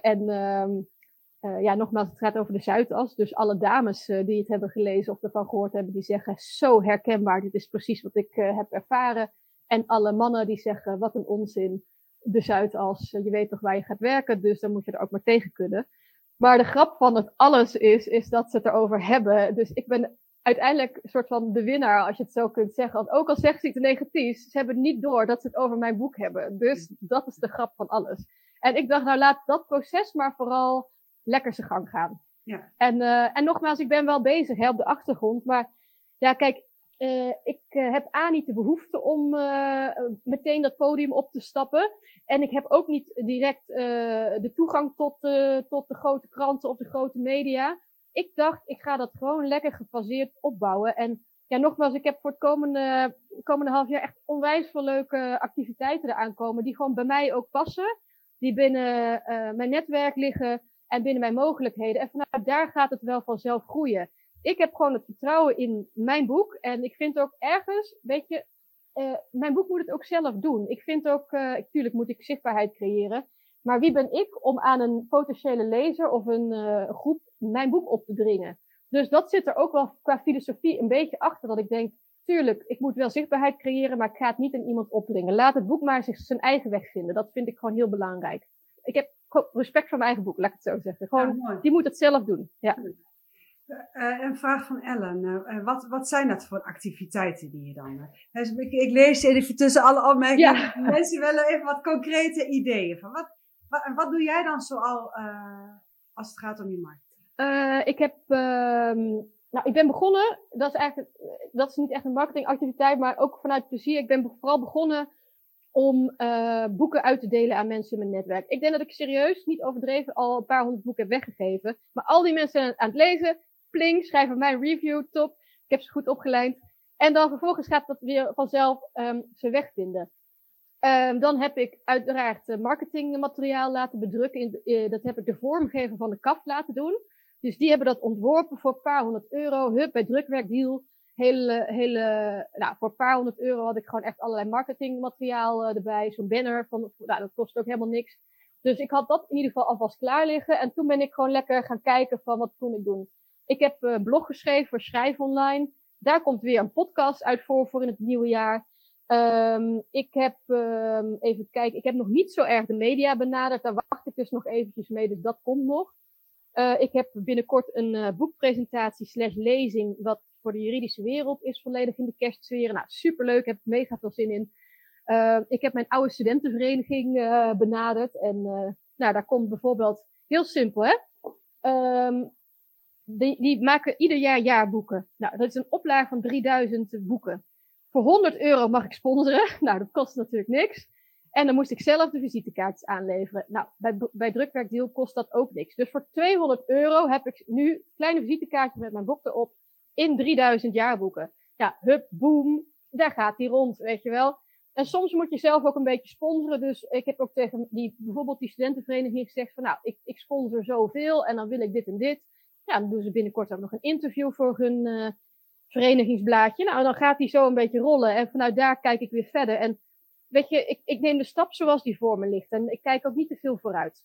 en uh, ja, nogmaals, het gaat over de Zuidas. Dus alle dames die het hebben gelezen of ervan gehoord hebben, die zeggen zo herkenbaar, dit is precies wat ik heb ervaren. En alle mannen die zeggen, wat een onzin, de Zuidas, je weet toch waar je gaat werken, dus dan moet je er ook maar tegen kunnen. Maar de grap van het alles is, is dat ze het erover hebben. Dus ik ben uiteindelijk een soort van de winnaar, als je het zo kunt zeggen. Want ook al zeggen ze iets negatiefs, ze hebben niet door dat ze het over mijn boek hebben. Dus dat is de grap van alles. En ik dacht, nou laat dat proces maar vooral lekker zijn gang gaan. Ja. En, uh, en nogmaals, ik ben wel bezig hè, op de achtergrond. Maar ja, kijk, uh, ik uh, heb A niet de behoefte om meteen dat podium op te stappen. En ik heb ook niet direct de toegang tot, tot de grote kranten of de grote media. Ik dacht, ik ga dat gewoon lekker gefaseerd opbouwen. En ja, nogmaals, ik heb voor het komende, komende half jaar echt onwijs veel leuke activiteiten eraan komen. Die gewoon bij mij ook passen. Die binnen mijn netwerk liggen en binnen mijn mogelijkheden. En vanuit daar gaat het wel vanzelf groeien. Ik heb gewoon het vertrouwen in mijn boek. En ik vind ook ergens, weet je, uh, mijn boek moet het ook zelf doen. Ik vind ook, uh, tuurlijk moet ik zichtbaarheid creëren. Maar wie ben ik om aan een potentiële lezer of een uh, groep mijn boek op te dringen? Dus dat zit er ook wel qua filosofie een beetje achter. Dat ik denk, tuurlijk, ik moet wel zichtbaarheid creëren, maar ik ga het niet aan iemand opdringen. Laat het boek maar zich zijn eigen weg vinden. Dat vind ik gewoon heel belangrijk. Ik heb respect voor mijn eigen boek, laat ik het zo zeggen. Gewoon, ja, die moet het zelf doen. Ja. Uh, een vraag van Ellen. Uh, wat, wat zijn dat voor activiteiten die je dan... Uh, ik, ik, lees even tussen alle opmerkingen. Ja. Mensen willen even wat concrete ideeën. Van wat, wat, wat doe jij dan zoal als het gaat om je markt? ik heb... Ehm, nou, ik ben begonnen, dat is eigenlijk, dat is niet echt een marketingactiviteit, maar ook vanuit plezier. Ik ben vooral begonnen om boeken uit te delen aan mensen in mijn netwerk. Ik denk dat ik serieus, niet overdreven, al een paar honderd boeken heb weggegeven. Maar al die mensen zijn aan het lezen. Pling, schrijven mij een review, top. Ik heb ze goed opgeleid. En dan vervolgens gaat dat weer vanzelf um, ze wegvinden. Um, dan heb ik uiteraard marketingmateriaal laten bedrukken. Uh, dat heb ik de vormgever van de kaf laten doen. Dus die hebben dat ontworpen voor een paar honderd euro. Hup, bij drukwerkdeal hele, hele, nou, voor een paar honderd euro had ik gewoon echt allerlei marketingmateriaal uh, erbij. Zo'n banner van, nou, dat kost ook helemaal niks. Dus ik had dat in ieder geval alvast klaar liggen. En toen ben ik gewoon lekker gaan kijken van wat kon ik doen. Ik heb uh, blog geschreven voor Schrijf Online. Daar komt weer een podcast uit voor, voor in het nieuwe jaar. Um, ik heb, um, even kijken, ik heb nog niet zo erg de media benaderd. Daar wacht ik dus nog eventjes mee, dus dat komt nog. Uh, ik heb binnenkort een uh, boekpresentatie slash lezing, wat voor de juridische wereld is volledig in de kerstsfeer. Nou, superleuk, heb mega veel zin in. Uh, ik heb mijn oude studentenvereniging benaderd. En nou, daar komt bijvoorbeeld, heel simpel hè. Um, die, die maken ieder jaar jaarboeken. Nou, dat is een oplage van 3000 boeken. Voor 100 euro mag ik sponsoren. Nou, dat kost natuurlijk niks. En dan moest ik zelf de visitekaartjes aanleveren. Nou, bij, bij drukwerkdeal kost dat ook niks. Dus voor 200 euro heb ik nu kleine visitekaartjes met mijn boek erop in 3000 jaarboeken. Ja, hup, boom, daar gaat die rond, weet je wel. En soms moet je zelf ook een beetje sponsoren. Dus ik heb ook tegen die, bijvoorbeeld die studentenvereniging gezegd van nou, ik, ik sponsor zoveel en dan wil ik dit en dit. Ja, dan doen ze binnenkort ook nog een interview voor hun uh, verenigingsblaadje. Nou, dan gaat die zo een beetje rollen en vanuit daar kijk ik weer verder. En weet je, ik, ik neem de stap zoals die voor me ligt en ik kijk ook niet te veel vooruit.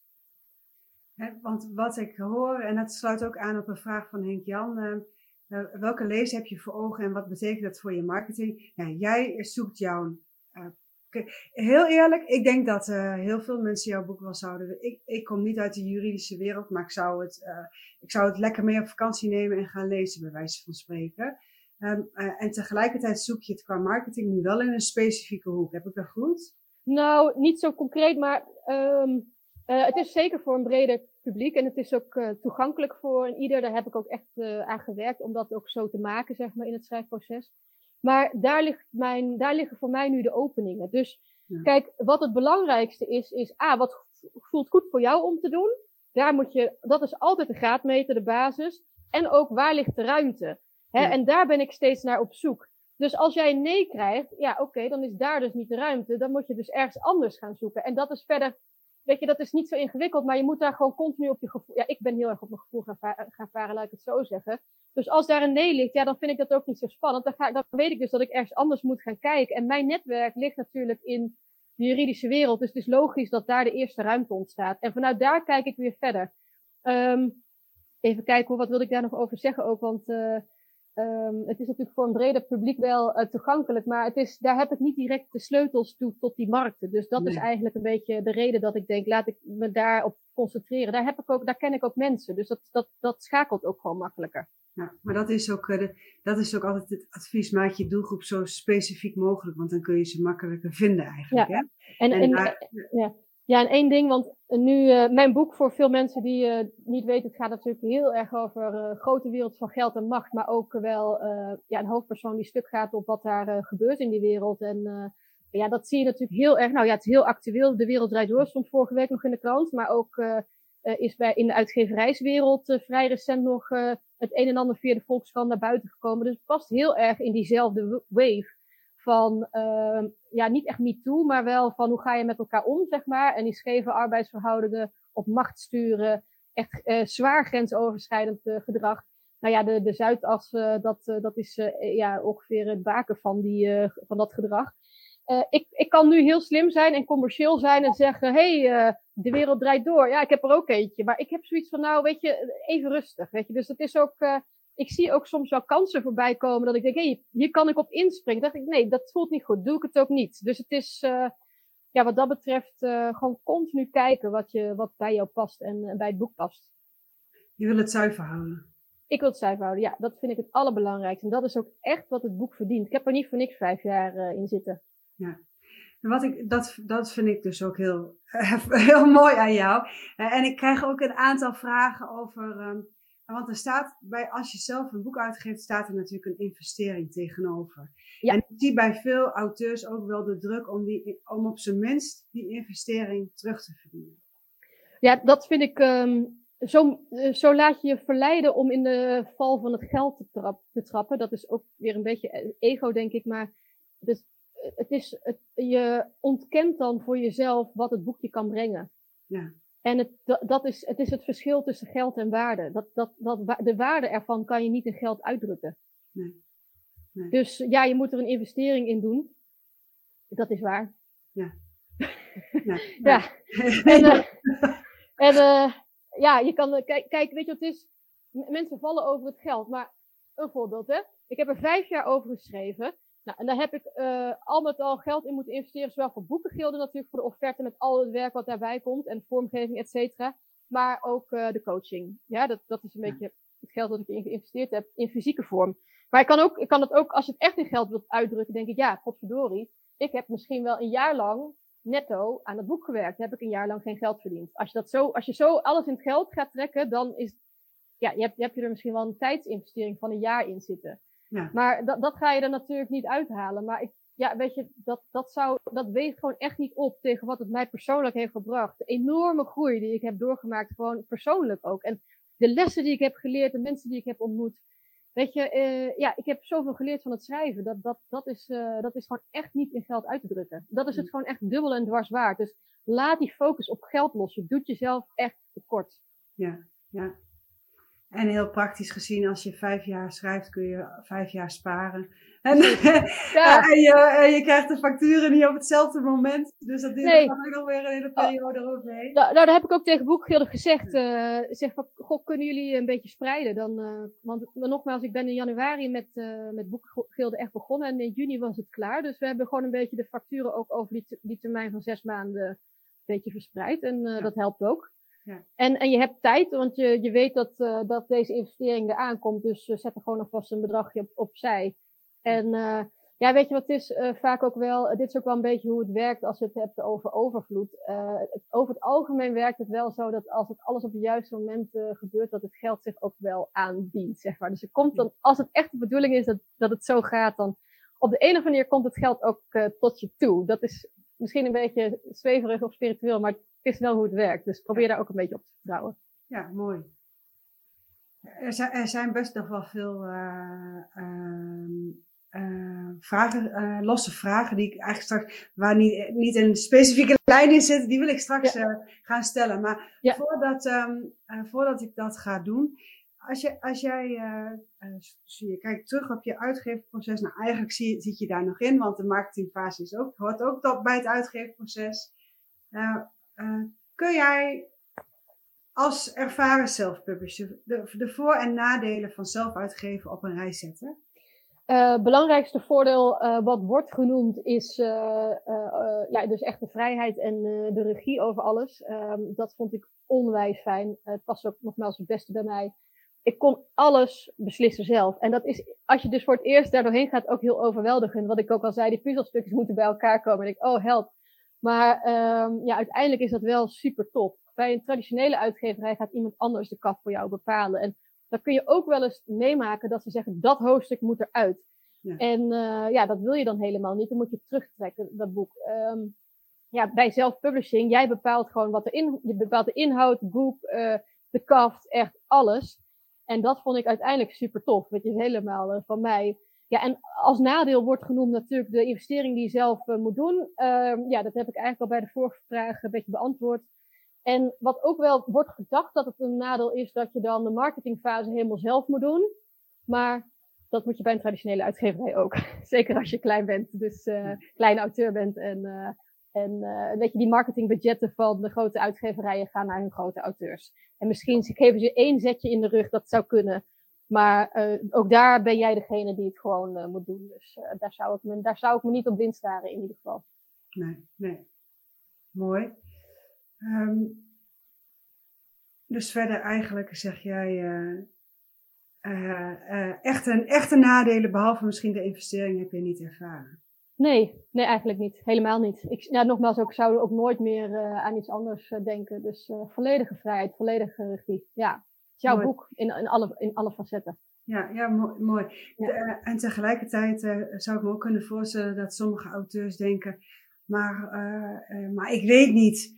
want wat ik hoor, en dat sluit ook aan op een vraag van Henk Jan. Uh, nou, welke lezer heb je voor ogen en wat betekent dat voor je marketing? Ja, jij zoekt jouw. Heel eerlijk, ik denk dat uh, heel veel mensen jouw boek wel zouden. Ik, ik kom niet uit de juridische wereld, maar ik zou, het, uh, ik zou het lekker mee op vakantie nemen en gaan lezen, bij wijze van spreken. Um, en tegelijkertijd zoek je het qua marketing nu wel in een specifieke hoek. Heb ik dat goed? Nou, niet zo concreet, maar um, het is zeker voor een breder publiek. En het is ook toegankelijk voor ieder. Daar heb ik ook echt aan gewerkt om dat ook zo te maken, zeg maar, in het schrijfproces. Maar daar, ligt mijn, daar liggen voor mij nu de openingen. Dus ja. kijk, wat het belangrijkste is, is A, wat voelt goed voor jou om te doen? Daar moet je, dat is altijd de graadmeter, de basis. En ook waar ligt de ruimte? Hè? Ja. En daar ben ik steeds naar op zoek. Dus als jij een nee krijgt, ja, oké, okay, dan is daar dus niet de ruimte. Dan moet je dus ergens anders gaan zoeken. En dat is verder weet je, dat is niet zo ingewikkeld, maar je moet daar gewoon continu op je gevoel. Ja, ik ben heel erg op mijn gevoel gaan, gaan varen, laat ik het zo zeggen. Dus als daar een nee ligt, ja, dan vind ik dat ook niet zo spannend. Dan, ga, dan weet ik dus dat ik ergens anders moet gaan kijken. En mijn netwerk ligt natuurlijk in de juridische wereld. Dus het is logisch dat daar de eerste ruimte ontstaat. En vanuit daar kijk ik weer verder. Ehm, even kijken, wat wil ik daar nog over zeggen ook? Want Um, het is natuurlijk voor een breder publiek wel uh, toegankelijk, maar het is, daar heb ik niet direct de sleutels toe tot die markten. Dus dat is eigenlijk een beetje de reden dat ik denk, laat ik me daarop concentreren. Daar, heb ik ook, daar ken ik ook mensen, dus dat, dat, dat schakelt ook gewoon makkelijker. Ja, maar dat is, ook, uh, de, dat is ook altijd het advies, maak je doelgroep zo specifiek mogelijk, want dan kun je ze makkelijker vinden eigenlijk. Ja. Hè? En, en, en daar, ja. Ja, en één ding, want nu, uh, mijn boek voor veel mensen die uh, niet weten, het gaat natuurlijk heel erg over uh, grote wereld van geld en macht, maar ook wel ja, een hoofdpersoon die stuk gaat op wat daar gebeurt in die wereld. En ja, dat zie je natuurlijk heel erg. Nou ja, het is heel actueel. De wereld draait door, stond vorige week nog in de krant, maar ook is bij, in de uitgeverijswereld vrij recent nog het een en ander via de Volkskrant naar buiten gekomen. Dus het past heel erg in diezelfde wave van, ja, niet echt niet toe, maar wel van hoe ga je met elkaar om, zeg maar. En die scheve arbeidsverhoudingen op macht sturen, echt uh, zwaar grensoverschrijdend uh, gedrag. Nou ja, de, de Zuidas, uh, dat, dat is ja, ongeveer het baken van, die, van dat gedrag. ik, ik kan nu heel slim zijn en commercieel zijn en zeggen, hé, hey, de wereld draait door. Ja, ik heb er ook eentje. Maar ik heb zoiets van, nou, weet je, even rustig. Weet je? Dus het is ook, ik zie ook soms wel kansen voorbij komen dat ik denk, hé, hey, hier kan ik op inspringen. Dan dacht ik, nee, dat voelt niet goed, doe ik het ook niet. Dus het is, uh, ja, wat dat betreft, uh, gewoon continu kijken wat, je, wat bij jou past en uh, bij het boek past. Je wil het zuiver houden. Ik wil het zuiver houden, ja. Dat vind ik het allerbelangrijkste. En dat is ook echt wat het boek verdient. Ik heb er niet voor niks vijf jaar in zitten. Ja. En wat ik, dat, dat vind ik dus ook heel, heel mooi aan jou. en ik krijg ook een aantal vragen over... Um, want er staat bij, als je zelf een boek uitgeeft, staat er natuurlijk een investering tegenover. Ja. En ik zie bij veel auteurs ook wel de druk om, die, om op zijn minst die investering terug te verdienen. Ja, dat vind ik. Um, zo, eh, zo laat je je verleiden om in de val van het geld te, trap, te trappen. Dat is ook weer een beetje ego, denk ik. Maar dus, het is, het, je ontkent dan voor jezelf wat het boekje kan brengen. Ja. En het, dat is, het is het verschil tussen geld en waarde. Dat, dat, dat, de waarde ervan kan je niet in geld uitdrukken. Nee. nee. Dus ja, je moet er een investering in doen. Dat is waar. Ja. ja. ja. En, uh, en uh, ja, je kan, kijk, kijk, weet je wat het is? Mensen vallen over het geld. Maar een voorbeeld, hè. Ik heb er vijf jaar over geschreven. Nou, en daar heb ik uh, al met al geld in moeten investeren, zowel voor boekengilden natuurlijk, voor de offerte met al het werk wat daarbij komt en vormgeving, et cetera. Maar ook uh, de coaching. Ja, dat, dat is een beetje het geld dat ik in geïnvesteerd heb in fysieke vorm. Maar ik kan, ook, ik kan het ook, als je het echt in geld wilt uitdrukken, denk ik, ja, godverdorie. Ik heb misschien wel een jaar lang netto aan het boek gewerkt. Dan heb ik een jaar lang geen geld verdiend. Als je, dat zo, als je zo alles in het geld gaat trekken, dan is, ja, je hebt, je hebt er misschien wel een tijdsinvestering van een jaar in zitten. Ja. Maar dat, dat ga je er natuurlijk niet uithalen. Maar ik, ja, weet je, dat, dat, zou, dat weegt gewoon echt niet op tegen wat het mij persoonlijk heeft gebracht. De enorme groei die ik heb doorgemaakt, gewoon persoonlijk ook. En de lessen die ik heb geleerd, de mensen die ik heb ontmoet. Weet je, uh, ja, ik heb zoveel geleerd van het schrijven. Dat, dat, dat, is, uh, dat is gewoon echt niet in geld uit te drukken. Dat is het gewoon echt dubbel en dwars waard. Dus laat die focus op geld los. Je doet jezelf echt tekort. Ja, ja. En heel praktisch gezien, als je vijf jaar schrijft, kun je vijf jaar sparen. En, ja. en je, je, krijgt de facturen niet op hetzelfde moment. Dus dat duurt nee. dan ook nog weer een hele periode eroverheen. Nou, nou, dat heb ik ook tegen Boekgilden gezegd. Uh, zeg van, goh, kunnen jullie een beetje spreiden? Dan, uh, want nogmaals, ik ben in januari met, uh, met echt begonnen. En in juni was het klaar. Dus we hebben gewoon een beetje de facturen ook over die, die termijn van zes maanden een beetje verspreid. En ja. dat helpt ook. Ja. En, en je hebt tijd, want je, je weet dat, uh, dat deze investering eraan komt. Dus uh, zet er gewoon alvast een bedragje op, opzij. En uh, ja, weet je wat het is? vaak ook wel, dit is ook wel een beetje hoe het werkt als je het hebt over overvloed. Het, over het algemeen werkt het wel zo dat als het alles op het juiste moment gebeurt, dat het geld zich ook wel aandient, zeg maar. Dus er komt dan, als het echt de bedoeling is dat, dat het zo gaat, dan op de ene of andere manier komt het geld ook tot je toe. Dat is misschien een beetje zweverig of spiritueel, maar het is wel hoe het werkt. Dus probeer daar ook een beetje op te vertrouwen. Ja, mooi. Er zijn, er zijn best nog wel veel uh, uh, vragen, uh, losse vragen die ik eigenlijk straks, waar niet, niet een specifieke lijn in zit, die wil ik straks ja. gaan stellen. Maar ja. voordat, um, voordat ik dat ga doen, als, je, als jij, je kijkt terug op je uitgeverproces, nou eigenlijk zie, zit je daar nog in, want de marketingfase is ook, hoort ook bij het uitgeverproces. Uh, kun jij als ervaren self-publisher de, de voor- en nadelen van zelf uitgeven op een rij zetten? Uh, belangrijkste voordeel uh, wat wordt genoemd is ja, dus echt de vrijheid en de regie over alles. Um, dat vond ik onwijs fijn. het past ook nogmaals het beste bij mij. Ik kon alles beslissen zelf. En dat is, als je dus voor het eerst daar doorheen gaat, ook heel overweldigend. Wat ik ook al zei, die puzzelstukjes moeten bij elkaar komen. En ik, oh help. Maar um, ja, uiteindelijk is dat wel super tof. Bij een traditionele uitgeverij gaat iemand anders de kaf voor jou bepalen. En dan kun je ook wel eens meemaken dat ze zeggen, dat hoofdstuk moet eruit. Ja. En uh, ja, dat wil je dan helemaal niet. Dan moet je terugtrekken, dat boek. Um, ja, bij zelfpublishing, jij bepaalt gewoon wat erin, je bepaalt de inhoud, het boek, uh, de kaft, echt alles. En dat vond ik uiteindelijk super tof. Dat is helemaal uh, van mij. Ja, en als nadeel wordt genoemd natuurlijk de investering die je zelf moet doen. Ehm, ja, dat heb ik eigenlijk al bij de vorige vraag een beetje beantwoord. En wat ook wel wordt gedacht dat het een nadeel is, dat je dan de marketingfase helemaal zelf moet doen. Maar dat moet je bij een traditionele uitgeverij ook. Zeker als je klein bent, dus uh, kleine auteur bent. En, uh, en weet je, die marketingbudgetten van de grote uitgeverijen gaan naar hun grote auteurs. En misschien geven ze één zetje in de rug, dat zou kunnen. Maar ook daar ben jij degene die het gewoon moet doen. Dus daar, zou ik me, daar zou ik me niet op blind staren in ieder geval. Nee, nee. Mooi. Um, dus verder eigenlijk zeg jij echte, echte nadelen, behalve misschien de investering, heb je niet ervaren. Nee, nee, eigenlijk niet. Helemaal niet. Ik, ja, nogmaals, ik zou ook nooit meer aan iets anders denken. Dus volledige vrijheid, volledige regie. Ja, jouw mooi. boek in, in, alle, in alle facetten. Ja, ja mooi. mooi. Ja. De, en tegelijkertijd zou ik me ook kunnen voorstellen dat sommige auteurs denken, maar, maar ik weet niet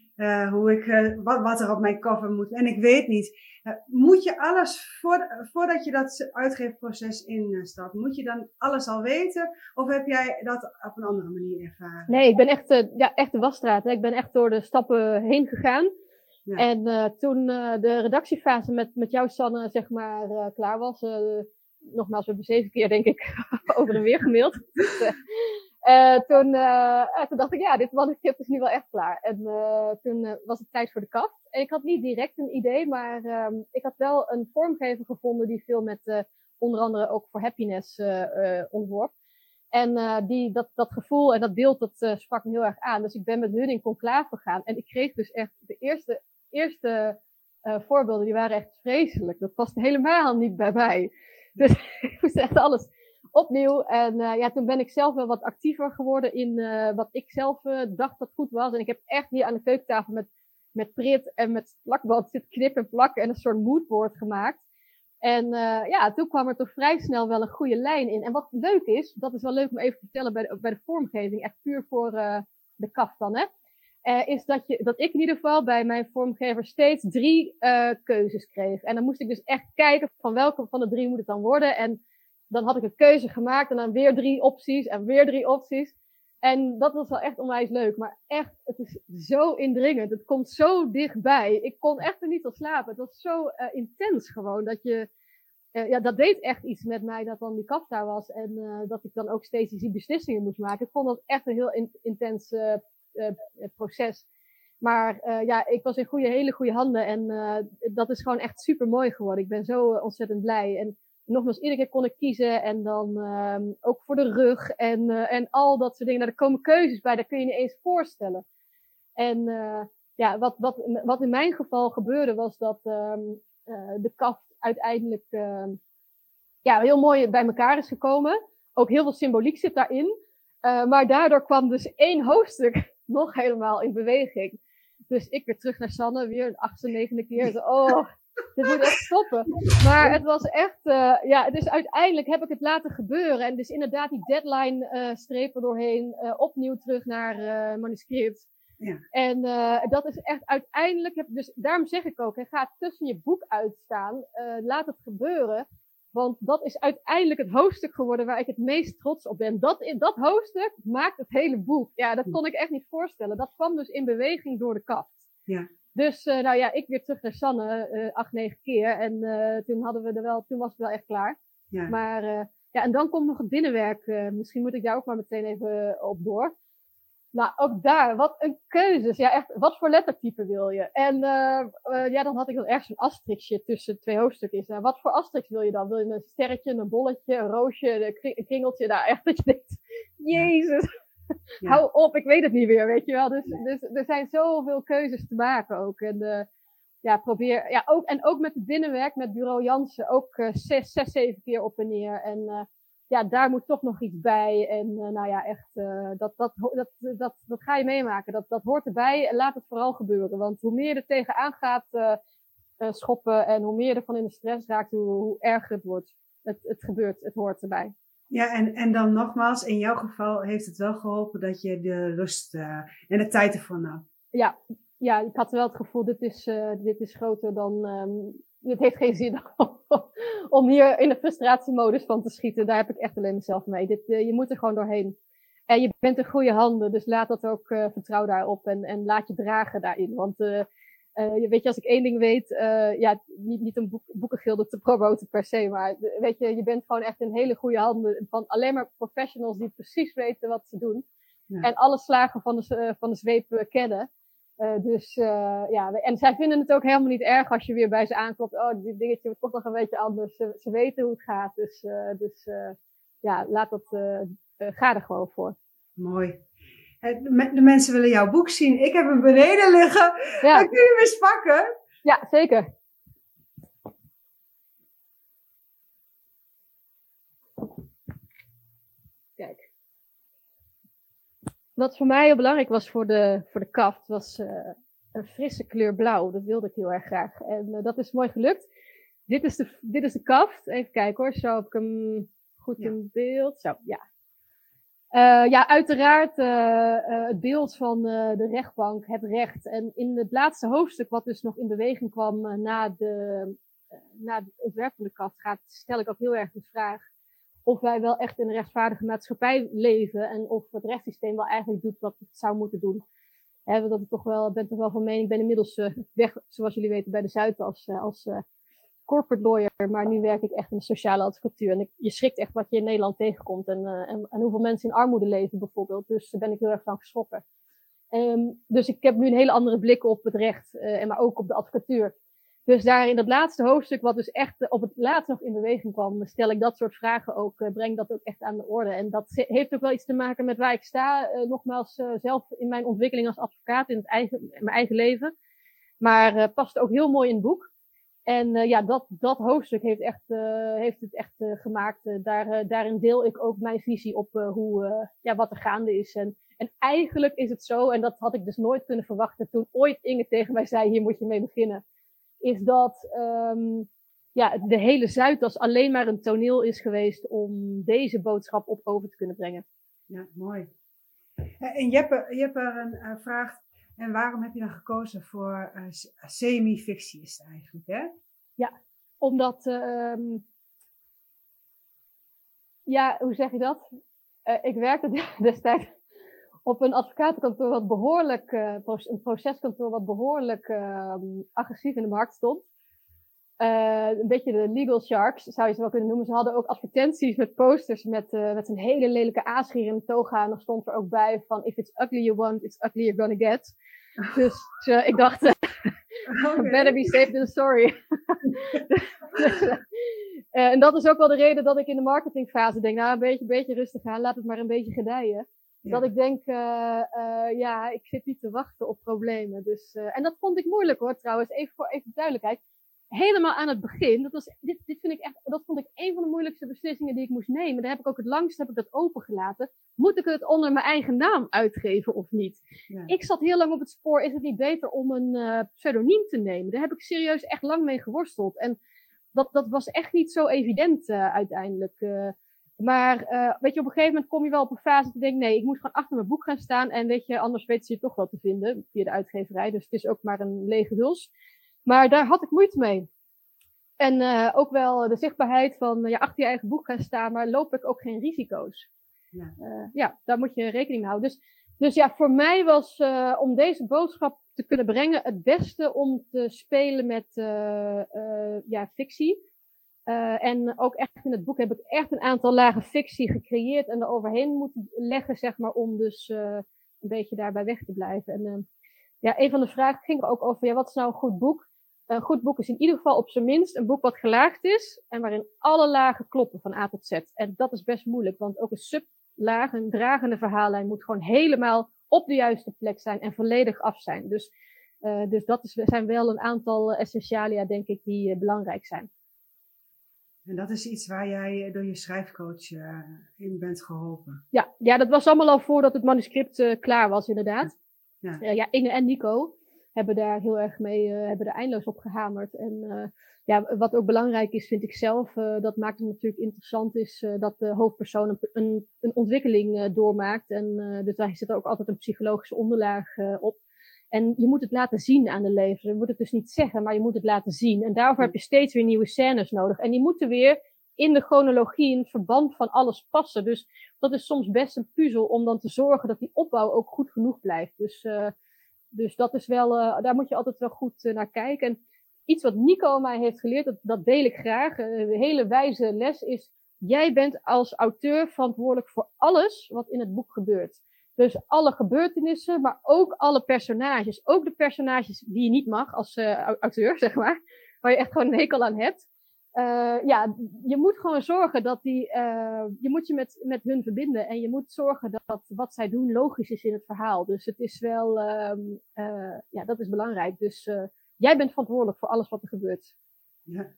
hoe ik, wat, wat, er op mijn cover moet. En ik weet niet. Moet je alles, voor, voordat je dat uitgeefproces instapt, moet je dan alles al weten? Of heb jij dat op een andere manier ervaren? Nee, ik ben echt, ja, echt de wasstraat. Hè. Ik ben echt door de stappen heen gegaan. Ja. En toen de redactiefase met, met jou, Sanne, zeg maar, klaar was, nogmaals, we hebben zeven keer, denk ik, over en weer gemaild. Toen, toen dacht ik, ja, dit manuscript is nu wel echt klaar. En toen was het tijd voor de kaft. En ik had niet direct een idee, maar um, ik had wel een vormgever gevonden die veel met onder andere ook voor happiness ontworp. En die, dat, dat gevoel en dat beeld, dat sprak me heel erg aan. Dus ik ben met hun in conclave gegaan. En ik kreeg dus echt de eerste, eerste voorbeelden, die waren echt vreselijk. Dat paste helemaal niet bij mij. Dus ik moest echt alles opnieuw. En ja, toen ben ik zelf wel wat actiever geworden in wat ik zelf dacht dat goed was. En ik heb echt hier aan de keukentafel met, met prit en met plakband zitten knippen en plakken en een soort moodboard gemaakt. En ja, toen kwam er toch vrij snel wel een goede lijn in. En wat leuk is, dat is wel leuk om even te vertellen bij de, bij de vormgeving, echt puur voor de kaf dan, hè. is dat, je, dat ik in ieder geval bij mijn vormgever steeds drie keuzes kreeg. En dan moest ik dus echt kijken van welke van de drie moet het dan worden. En dan had ik een keuze gemaakt en dan weer drie opties en weer drie opties. En dat was wel echt onwijs leuk. Maar echt, het is zo indringend. Het komt zo dichtbij. Ik kon echt er niet op slapen. Het was zo uh, intens gewoon. Dat je, uh, ja, dat deed echt iets met mij dat dan die kaf daar was. En uh, dat ik dan ook steeds die beslissingen moest maken. Ik vond dat echt een heel in, intens proces. Maar ja, ik was in goede, hele goede handen. En dat is gewoon echt super mooi geworden. Ik ben zo ontzettend blij. En nogmaals, iedere keer kon ik kiezen. En dan um, ook voor de rug en, uh, en al dat soort dingen. Nou, er komen keuzes bij, dat kun je niet eens voorstellen. En uh, ja, wat, wat, wat in mijn geval gebeurde was dat um, uh, de kaft uiteindelijk uh, ja, heel mooi bij elkaar is gekomen. Ook heel veel symboliek zit daarin. maar daardoor kwam dus één hoofdstuk nog helemaal in beweging. Dus ik weer terug naar Sanne, weer een achtste, negende keer. Oh, dit moet echt stoppen. Maar het was echt, uh, ja, dus uiteindelijk heb ik het laten gebeuren. En dus inderdaad die deadline uh, strepen doorheen, uh, opnieuw terug naar manuscript. Ja. En dat is echt uiteindelijk, heb, dus daarom zeg ik ook, hè, ga tussen je boek uitstaan, laat het gebeuren. Want dat is uiteindelijk het hoofdstuk geworden waar ik het meest trots op ben. Dat, dat hoofdstuk maakt het hele boek. Ja, dat kon ik echt niet voorstellen. Dat kwam dus in beweging door de kaft. Ja. Dus uh, nou ja, ik weer terug naar Sanne, uh, acht, negen keer. En uh, toen hadden we er wel, toen was het wel echt klaar. Ja. Maar ja, en dan komt nog het binnenwerk. misschien moet ik daar ook maar meteen even op door. Nou, ook daar, wat een keuzes. Ja, echt, wat voor lettertype wil je? En ja, dan had ik dan ergens een asterixje tussen twee hoofdstukjes. Nou, wat voor asterix wil je dan? Wil je een sterretje, een bolletje, een roosje, een kringeltje? Nou, echt dat je denkt, jezus, hou op, ik weet het niet meer, weet je wel. Dus, dus er zijn zoveel keuzes te maken ook. En uh, ja, probeer, ja, ook, en ook met het binnenwerk, met bureau Jansen, ook uh, zes, zes, zeven keer op en neer. En ja, daar moet toch nog iets bij. En nou ja, echt, dat, dat, dat, dat, dat ga je meemaken. Dat, dat hoort erbij en laat het vooral gebeuren. Want hoe meer je er tegenaan gaat schoppen en hoe meer je ervan in de stress raakt, hoe, hoe erger het wordt. Het, het gebeurt, het hoort erbij. Ja, en, en dan nogmaals, in jouw geval heeft het wel geholpen dat je de rust en de tijd ervoor nam. Ja, ja, ik had wel het gevoel, dit is, dit is groter dan, um, het heeft geen zin om hier in de frustratiemodus van te schieten. Daar heb ik echt alleen mezelf mee. Dit, uh, je moet er gewoon doorheen. En je bent in goede handen, dus laat dat ook, vertrouw daarop en, en laat je dragen daarin. Want uh, weet je, als ik één ding weet, ja, niet, niet een boek, boekengilde te promoten per se, maar weet je, je bent gewoon echt in hele goede handen van alleen maar professionals die precies weten wat ze doen. Ja. En alle slagen van de, van de zweep kennen. Uh, dus ja, en zij vinden het ook helemaal niet erg als je weer bij ze aanklopt. Oh, dit dingetje wordt toch nog een beetje anders. Ze, ze weten hoe het gaat. Dus, dus ja, laat dat, ga er gewoon voor. Mooi. De mensen willen jouw boek zien. Ik heb hem beneden liggen. Ja. Dan kun je hem eens pakken. Ja, zeker. Kijk. Wat voor mij heel belangrijk was voor de, voor de kaft, was uh, een frisse kleur blauw. Dat wilde ik heel erg graag. En uh, dat is mooi gelukt. Dit is, de, dit is de kaft. Even kijken hoor. Zo heb ik hem goed ja. in beeld. Zo, ja. Uh, ja, uiteraard het beeld van de rechtbank, het recht. En in het laatste hoofdstuk, wat dus nog in beweging kwam na, de, na het ontwerp van de gaat, stel ik ook heel erg de vraag of wij wel echt in een rechtvaardige maatschappij leven en of het rechtssysteem wel eigenlijk doet wat het zou moeten doen. Dat ik toch wel, ben toch wel van mening, ik ben inmiddels weg, zoals jullie weten, bij de Zuid als, corporate lawyer, maar nu werk ik echt in de sociale advocatuur. En je schrikt echt wat je in Nederland tegenkomt en, en, en, hoeveel mensen in armoede leven bijvoorbeeld. Dus daar ben ik heel erg van geschrokken. Um, dus ik heb nu een hele andere blik op het recht, en maar ook op de advocatuur. Dus daar in dat laatste hoofdstuk, wat dus echt op het laatst nog in beweging kwam, stel ik dat soort vragen ook, breng dat ook echt aan de orde. En dat heeft ook wel iets te maken met waar ik sta, nogmaals, zelf in mijn ontwikkeling als advocaat in, het eigen, in mijn eigen leven. Maar past ook heel mooi in het boek. En ja, dat, dat hoofdstuk heeft, echt, heeft het echt gemaakt. daar, daarin deel ik ook mijn visie op hoe, ja, wat er gaande is. En, en eigenlijk is het zo, en dat had ik dus nooit kunnen verwachten toen ooit Inge tegen mij zei, hier moet je mee beginnen is dat um, ja, de hele Zuidas alleen maar een toneel is geweest om deze boodschap op over te kunnen brengen. Ja, mooi. En Jeppe, Jeppe een, vraagt, en waarom heb je dan gekozen voor uh, semi-fictie is eigenlijk, hè? Ja, omdat, um, ja, hoe zeg je dat? Uh, ik werkte destijds op een advocatenkantoor wat behoorlijk, uh, een proceskantoor wat behoorlijk uh, agressief in de markt stond. Uh, een beetje de legal sharks, zou je ze wel kunnen noemen. Ze hadden ook advertenties met posters met, met een hele lelijke aasgier in de toga. En dan stond er ook bij van, if it's ugly you want, it's ugly you're gonna get. Dus ik dacht, okay. better be safe than sorry. en dat is ook wel de reden dat ik in de marketingfase denk, nou een beetje, beetje rustig aan, laat het maar een beetje gedijen. Ja. Dat ik denk, uh, uh, ja, ik zit niet te wachten op problemen. Dus, uh, en dat vond ik moeilijk hoor, trouwens. Even voor even duidelijkheid. Helemaal aan het begin, dat, was, dit, dit vind ik echt, dat vond ik een van de moeilijkste beslissingen die ik moest nemen. Daar heb ik ook het langst heb ik dat opengelaten. Moet ik het onder mijn eigen naam uitgeven of niet? Ja. Ik zat heel lang op het spoor, is het niet beter om een pseudoniem te nemen? Daar heb ik serieus echt lang mee geworsteld. En dat, dat was echt niet zo evident uiteindelijk. Maar uh, weet je, op een gegeven moment kom je wel op een fase dat je denkt, nee, ik moet gewoon achter mijn boek gaan staan. En weet je, anders weten ze je toch wel te vinden via de uitgeverij. Dus het is ook maar een lege huls. Maar daar had ik moeite mee. En uh, ook wel de zichtbaarheid van ja, achter je eigen boek gaan staan, maar loop ik ook geen risico's. Ja, uh, ja daar moet je rekening mee houden. Dus, dus ja, voor mij was uh, om deze boodschap te kunnen brengen het beste om te spelen met ja, fictie. En ook echt in het boek heb ik echt een aantal lagen fictie gecreëerd en er overheen moeten leggen, zeg maar, om dus een beetje daarbij weg te blijven. En ja, een van de vragen ging er ook over, ja, wat is nou een goed boek? Een goed boek is in ieder geval op zijn minst een boek wat gelaagd is en waarin alle lagen kloppen van A tot Z. En dat is best moeilijk, want ook een sublaag, een dragende verhaallijn moet gewoon helemaal op de juiste plek zijn en volledig af zijn. Dus, uh, dus dat is, zijn wel een aantal essentialia, denk ik, die uh, belangrijk zijn. En dat is iets waar jij door je schrijfcoach uh, in bent geholpen? Ja, ja, dat was allemaal al voordat het manuscript klaar was, inderdaad. Ja. ja, Inge en Nico hebben daar heel erg mee, hebben er eindeloos op gehamerd. En ja, wat ook belangrijk is, vind ik zelf, uh, dat maakt het natuurlijk interessant, is dat de hoofdpersoon een, een, een ontwikkeling doormaakt. En dus daar zit ook altijd een psychologische onderlaag op. En je moet het laten zien aan de lezer. Je moet het dus niet zeggen, maar je moet het laten zien. En daarvoor heb je steeds weer nieuwe scènes nodig. En die moeten weer in de chronologie, in het verband van alles passen. Dus dat is soms best een puzzel om dan te zorgen dat die opbouw ook goed genoeg blijft. Dus, dus dat is wel, daar moet je altijd wel goed naar kijken. En iets wat Nico mij heeft geleerd, dat, dat deel ik graag, een hele wijze les is, jij bent als auteur verantwoordelijk voor alles wat in het boek gebeurt. Dus alle gebeurtenissen, maar ook alle personages. Ook de personages die je niet mag als auteur, zeg maar. Waar je echt gewoon een hekel aan hebt. Uh, ja, je moet gewoon zorgen dat die, uh, je moet je met, met hun verbinden. En je moet zorgen dat wat zij doen logisch is in het verhaal. Dus het is wel, uh, ja, dat is belangrijk. Dus jij bent verantwoordelijk voor alles wat er gebeurt. Ja.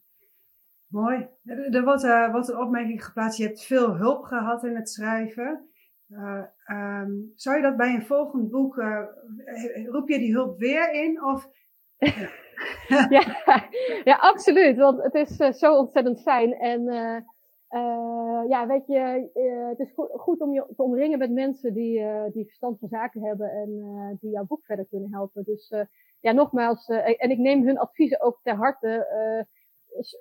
Mooi. Er wordt, wordt een opmerking geplaatst. Je hebt veel hulp gehad in het schrijven. Um, zou je dat bij een volgend boek, roep je die hulp weer in? Of... ja, ja, absoluut. Want het is zo ontzettend fijn. En ja, weet je, het is goed, om je te omringen met mensen die, die verstand van zaken hebben en die jouw boek verder kunnen helpen. Dus ja, nogmaals, en ik neem hun adviezen ook ter harte.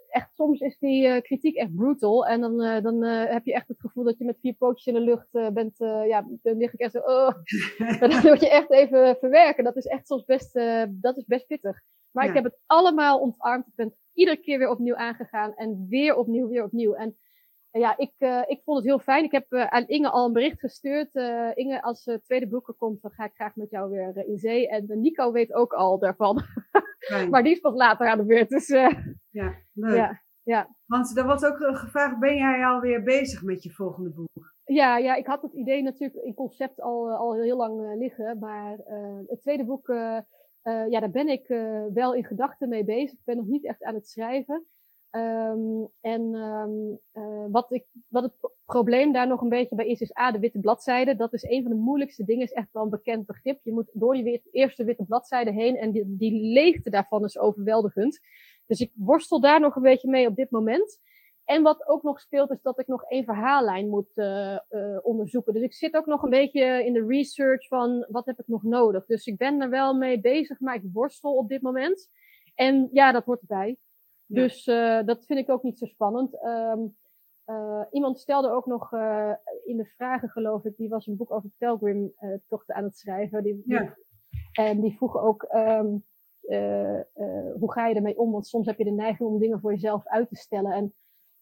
Echt, soms is die uh, kritiek echt brutal. En dan, dan heb je echt het gevoel dat je met vier pootjes in de lucht bent. ja, dan lig ik echt zo. Oh. dan moet je echt even verwerken. Dat is echt soms best, dat is best pittig. Maar ja. ik heb het allemaal ontarmd. Ik ben iedere keer weer opnieuw aangegaan. En weer opnieuw, weer opnieuw. En ja, ik, ik vond het heel fijn. Ik heb aan Inge al een bericht gestuurd. Inge, als de tweede boek er komt, dan ga ik graag met jou weer in zee. En Nico weet ook al daarvan. maar die is pas later aan de beurt. Dus, ja, leuk. Ja, ja. Want er wordt ook gevraagd, ben jij alweer bezig met je volgende boek? Ja, ja ik had het idee natuurlijk in concept al, al heel lang liggen. Maar het tweede boek, ja, daar ben ik wel in gedachten mee bezig. Ik ben nog niet echt aan het schrijven. Um, en um, uh, wat, ik, wat het probleem daar nog een beetje bij is, is A, de witte bladzijde. Dat is een van de moeilijkste dingen, is echt wel een bekend begrip. Je moet door die eerste witte bladzijde heen en die, leegte daarvan is overweldigend. Dus ik worstel daar nog een beetje mee op dit moment. En wat ook nog speelt, is dat ik nog één verhaallijn moet uh, uh, onderzoeken. Dus ik zit ook nog een beetje in de research van wat heb ik nog nodig. Dus ik ben er wel mee bezig, maar ik worstel op dit moment. En ja, dat hoort erbij. Dus uh, dat vind ik ook niet zo spannend. Um, uh, iemand stelde ook nog uh, in de vragen, geloof ik, die was een boek over Pelgrim-tochten aan het schrijven. Die, ja. En die vroeg ook, um, hoe ga je ermee om? Want soms heb je de neiging om dingen voor jezelf uit te stellen. En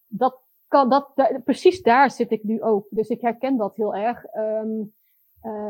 dat kan, dat, precies daar zit ik nu ook. Dus ik herken dat heel erg. Um,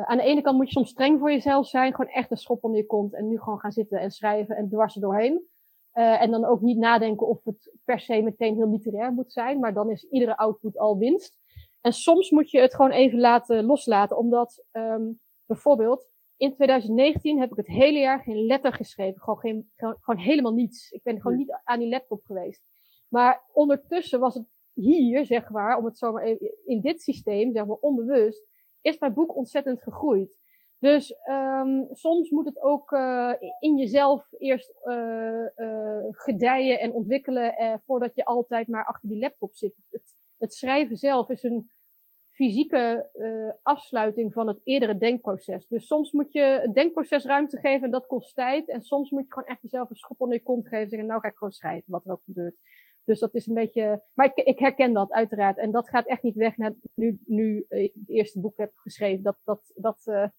aan de ene kant moet je soms streng voor jezelf zijn, gewoon echt een schop onder je kont en nu gewoon gaan zitten en schrijven en dwars er doorheen. Uh, en dan ook niet nadenken of het per se meteen heel literair moet zijn, maar dan is iedere output al winst. En soms moet je het gewoon even laten loslaten, omdat um, bijvoorbeeld in 2019 heb ik het hele jaar geen letter geschreven, gewoon, geen, gewoon, gewoon helemaal niets. Ik ben gewoon niet aan die laptop geweest. Maar ondertussen was het hier, zeg maar, om het zo maar even, in dit systeem, zeg maar onbewust, is mijn boek ontzettend gegroeid. Dus um, soms moet het ook uh, in jezelf eerst uh, uh, gedijen en ontwikkelen voordat je altijd maar achter die laptop zit. Het, het schrijven zelf is een fysieke afsluiting van het eerdere denkproces. Dus soms moet je het denkproces ruimte geven en dat kost tijd. En soms moet je gewoon echt jezelf een schop onder je kont geven en zeggen, nou ga ik gewoon schrijven, wat er ook gebeurt. Dus dat is een beetje, maar ik, ik herken dat uiteraard. En dat gaat echt niet weg na nu, nu het eerste boek heb geschreven. Dat, dat, dat,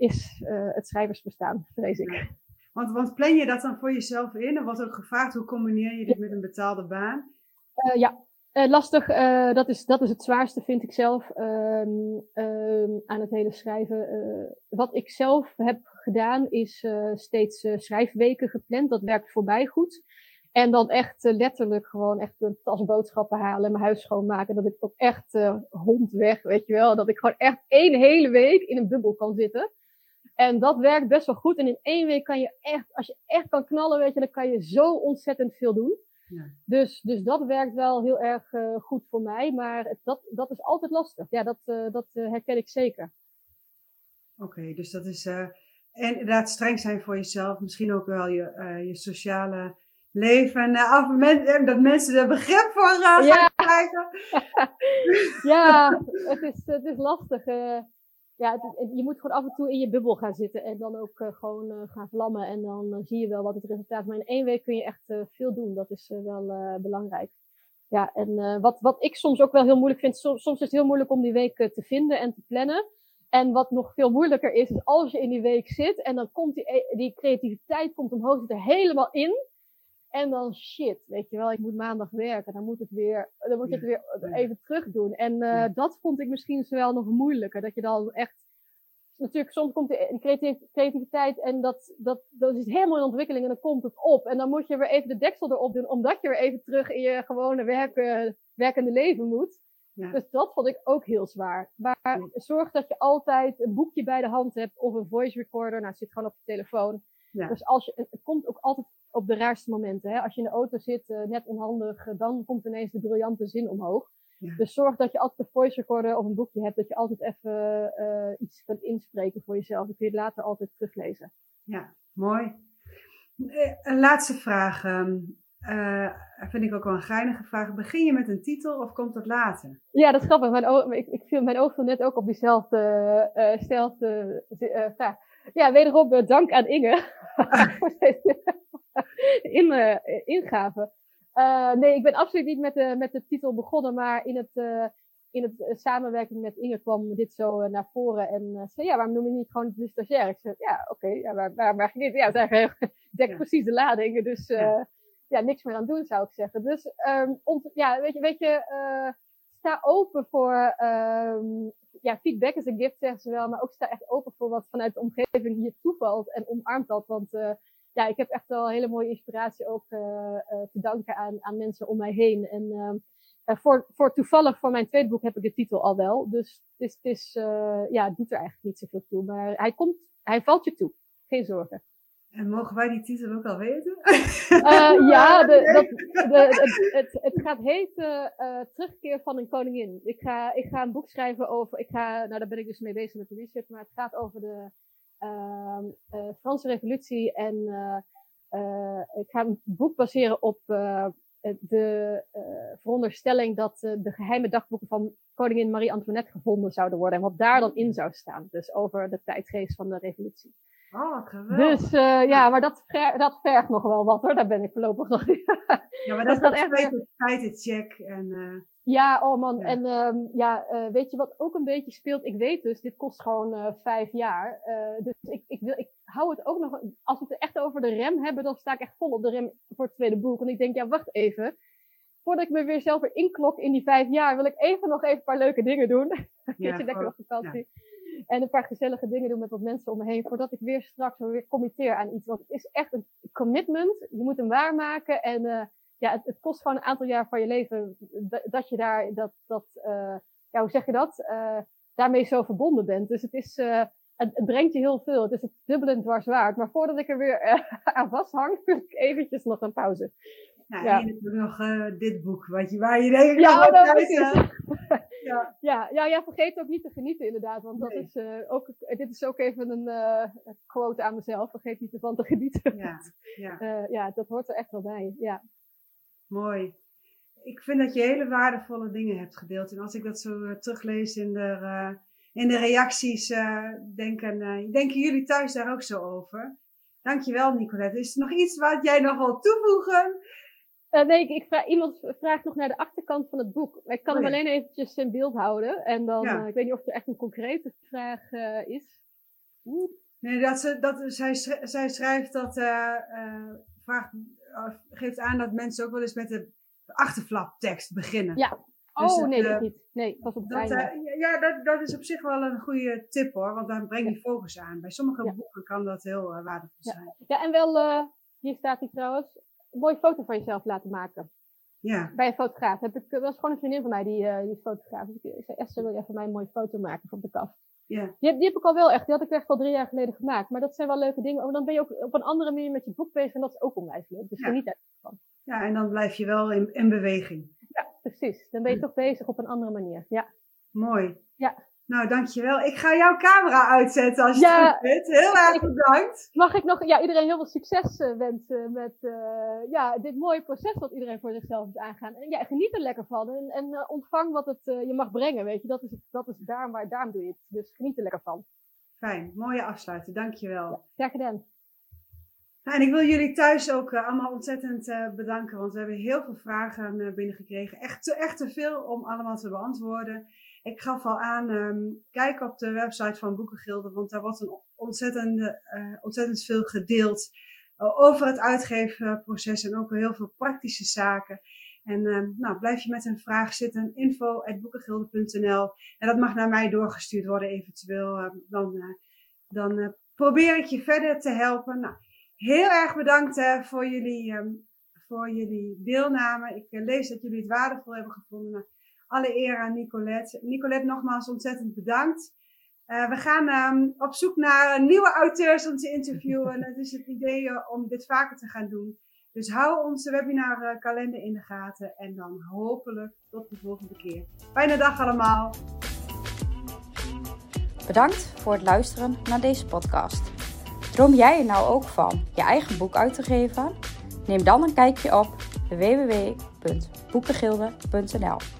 is uh, het schrijversbestaan, vrees ik. Want, want plan je dat dan voor jezelf in? Er wordt ook gevraagd, hoe combineer je dit met een betaalde baan? Uh, ja. Uh, lastig, uh, dat, is, dat is het zwaarste, vind ik zelf, um, um, aan het hele schrijven. Uh, wat ik zelf heb gedaan, is steeds schrijfweken gepland. Dat werkt voorbij goed. En dan echt letterlijk gewoon echt een tas boodschappen halen en mijn huis schoonmaken. Dat ik ook echt hond weg, weet je wel. Dat ik gewoon echt één hele week in een bubbel kan zitten. En dat werkt best wel goed. En in één week kan je echt, als je echt kan knallen, weet je, dan kan je zo ontzettend veel doen. Ja. Dus, dus dat werkt wel heel erg uh, goed voor mij. Maar dat, dat is altijd lastig. Ja, dat, uh, dat uh, herken ik zeker. Oké, okay, dus dat is. en inderdaad streng zijn voor jezelf. Misschien ook wel je, je sociale leven. En af dat mensen er begrip voor gaan ja. krijgen. ja, het is, het is lastig ja, je moet gewoon af en toe in je bubbel gaan zitten en dan ook uh, gewoon uh, gaan vlammen. En dan uh, zie je wel wat het resultaat is. Maar in één week kun je echt veel doen. Dat is wel belangrijk. Ja, en wat, wat ik soms ook wel heel moeilijk vind, soms, soms is het heel moeilijk om die week te vinden en te plannen. En wat nog veel moeilijker is, is als je in die week zit en dan komt die, e, die creativiteit komt omhoog, zit er helemaal in. En dan shit, weet je wel, ik moet maandag werken. Dan moet het weer, dan moet je het weer even terug doen. En uh, dat vond ik misschien wel nog moeilijker. Dat je dan echt, natuurlijk, soms komt de creativiteit en dat, dat, dat is helemaal in ontwikkeling en dan komt het op. En dan moet je weer even de deksel erop doen, omdat je weer even terug in je gewone werk, werkende leven moet. Ja. Dus dat vond ik ook heel zwaar. Maar zorg dat je altijd een boekje bij de hand hebt of een voice recorder. Nou, het zit gewoon op je telefoon. Ja. Dus als je, het komt ook altijd op de raarste momenten. Hè? Als je in de auto zit, uh, net onhandig, uh, dan komt ineens de briljante zin omhoog. Ja. Dus zorg dat je altijd een voice recorder of een boekje hebt, dat je altijd even uh, iets kunt inspreken voor jezelf. Dan kun je het later altijd teruglezen. Ja, mooi. Een laatste vraag. Um, vind ik ook wel een geinige vraag. Begin je met een titel of komt dat later? Ja, dat is grappig. Mijn, ik, ik viel mijn oog net ook op diezelfde vraag. Ja, wederom dank aan Inge voor deze in, uh, ingave. Nee, ik ben absoluut niet met de, met de titel begonnen, maar in het, in het samenwerking met Inge kwam dit zo naar voren. En zei, ja, waarom noem je niet gewoon de stagiair? Ik zei, ja, oké, ja, waar, waar, waar dit? Ja, het eigenlijk dekt precies de lading. Dus ja. ja. niks meer aan doen, zou ik zeggen. Dus um, ja, weet je, weet je sta open voor um, ja, feedback is een gift, zeggen ze wel, maar ook sta echt open voor wat vanuit de omgeving je toevalt en omarmt dat. Want uh, ja, ik heb echt wel hele mooie inspiratie ook uh, uh, te danken aan, aan mensen om mij heen. En uh, voor, voor toevallig voor mijn tweede boek heb ik de titel al wel. Dus het is, het is ja, het doet er eigenlijk niet zoveel toe. Maar hij komt, hij valt je toe. Geen zorgen. En mogen wij die titel ook al weten? Uh, ja, de, dat, de, het, het, het, gaat heten uh, Terugkeer van een koningin. Ik ga, ik ga een boek schrijven over. Ik ga, nou, daar ben ik dus mee bezig met de research, maar het gaat over de uh, Franse Revolutie. En ik ga een boek baseren op de veronderstelling dat de geheime dagboeken van koningin Marie-Antoinette gevonden zouden worden. En wat daar dan in zou staan. Dus over de tijdgeest van de revolutie. Oh, geweldig. Dus uh, ja, maar dat, dat vergt nog wel wat hoor. Daar ben ik voorlopig nog Ja, maar dat, dat is echt een feitencheck. En, uh, ja, oh man. Ja. En um, ja, uh, weet je wat ook een beetje speelt? Ik weet dus, dit kost gewoon vijf jaar. dus ik, ik, wil, ik hou het ook nog... Als we het echt over de rem hebben, dan sta ik echt vol op de rem voor het tweede boek. Want ik denk, ja, wacht even. Voordat ik me weer zelf weer inklok in die vijf jaar, wil ik even nog even een paar leuke dingen doen. Ja, je lekker op vakantie. Ja. En een paar gezellige dingen doen met wat mensen om me heen. Voordat ik weer straks weer committeer aan iets. Want het is echt een commitment. Je moet hem waarmaken. En uh, ja, het, kost gewoon een aantal jaar van je leven. Dat je daar, dat, dat uh, ja, hoe zeg je dat? Uh, daarmee zo verbonden bent. Dus het is, het, het, brengt je heel veel. Het is het dubbelend dwars waard. Maar voordat ik er weer aan vasthang, wil ik eventjes nog een pauze. Nou, ja. en nog dit boek, wat je, waar je denkt, ja, dat is ja. Ja, ja, ja, vergeet ook niet te genieten inderdaad. Want dat is, uh, ook, dit is ook even een uh, quote aan mezelf. Vergeet niet ervan te genieten. Ja, ja. Ja, dat hoort er echt wel bij. Ja. Mooi. Ik vind dat je hele waardevolle dingen hebt gedeeld. En als ik dat zo teruglees in de, in de reacties, denken, denken jullie thuis daar ook zo over? Dankjewel Nicolette. Is er nog iets wat jij nog wil toevoegen? Uh, nee, ik, ik vraag, iemand vraagt nog naar de achterkant van het boek. Ik kan oh, hem alleen eventjes in beeld houden. En dan, ja. uh, ik weet niet of er echt een concrete vraag uh, is. Oeh. Nee, dat ze, dat, zij, zij schrijft dat, vraagt, geeft aan dat mensen ook wel eens met de achterflaptekst beginnen. Ja. Dus Oh, nee, eh, dat niet. Nee, was op Dat, eh, ja, dat, dat is op zich wel een goede tip hoor, want dan breng je focus aan. Bij sommige Ja. boeken kan dat heel eh, waardevol Ja. zijn. Ja, en wel, eh, hier staat hij trouwens, een mooie foto van jezelf laten maken. Ja, Bij een fotograaf. Heb ik, dat was gewoon een vriendin van mij, die, eh die is fotograaf. Dus ik, ik zei, Esther, wil je even mij een mooie foto maken van de kast? ja, Die, heb- die heb ik al wel echt, die had ik echt al drie jaar geleden gemaakt. Maar dat zijn wel leuke dingen. Oh, dan ben je ook op een andere manier met je boek bezig en dat is ook onwijs leuk. Dus Ja. geniet er. ja, en dan blijf je wel in, in beweging. Ja, precies. Dan ben je toch bezig op een andere manier. Ja. Mooi. Ja. Nou, dankjewel. Ik ga jouw camera uitzetten als je Ja. het goed vindt. Heel erg bedankt. Mag ik nog ja, iedereen heel veel succes eh, wensen met eh, ja, dit mooie proces wat iedereen voor zichzelf moet aangaan. En ja, geniet er lekker van en, en eh, ontvang wat het eh, je mag brengen, weet je. Dat is, dat is daar, waar, daarom doe je het. Dus geniet er lekker van. Fijn, mooie afsluiten. Dankjewel. Graag gedaan. Nou, en ik wil jullie thuis ook eh, allemaal ontzettend eh, bedanken, want we hebben heel veel vragen uh, binnengekregen. Echt te, echt te veel om allemaal te beantwoorden. Ik gaf al aan, um, kijk op de website van Boekengilde, want daar wordt een ontzettend, uh, ontzettend veel gedeeld uh, over het uitgeefproces en ook heel veel praktische zaken. En uh, nou, blijf je met een vraag zitten, info.boekengilde.nl en dat mag naar mij doorgestuurd worden eventueel. Uh, dan uh, dan probeer ik je verder te helpen. Nou, heel erg bedankt voor, jullie, voor jullie deelname. Ik lees dat jullie het waardevol hebben gevonden. Alle eer aan Nicolette. Nicolette, nogmaals ontzettend bedankt. Uh, we gaan um, op zoek naar nieuwe auteurs om te interviewen. Het is het idee om dit vaker te gaan doen. Dus hou onze webinarkalender in de gaten. En dan hopelijk tot de volgende keer. Fijne dag allemaal. Bedankt voor het luisteren naar deze podcast. Droom jij er nou ook van je eigen boek uit te geven? Neem dan een kijkje op www.boekengilde.nl.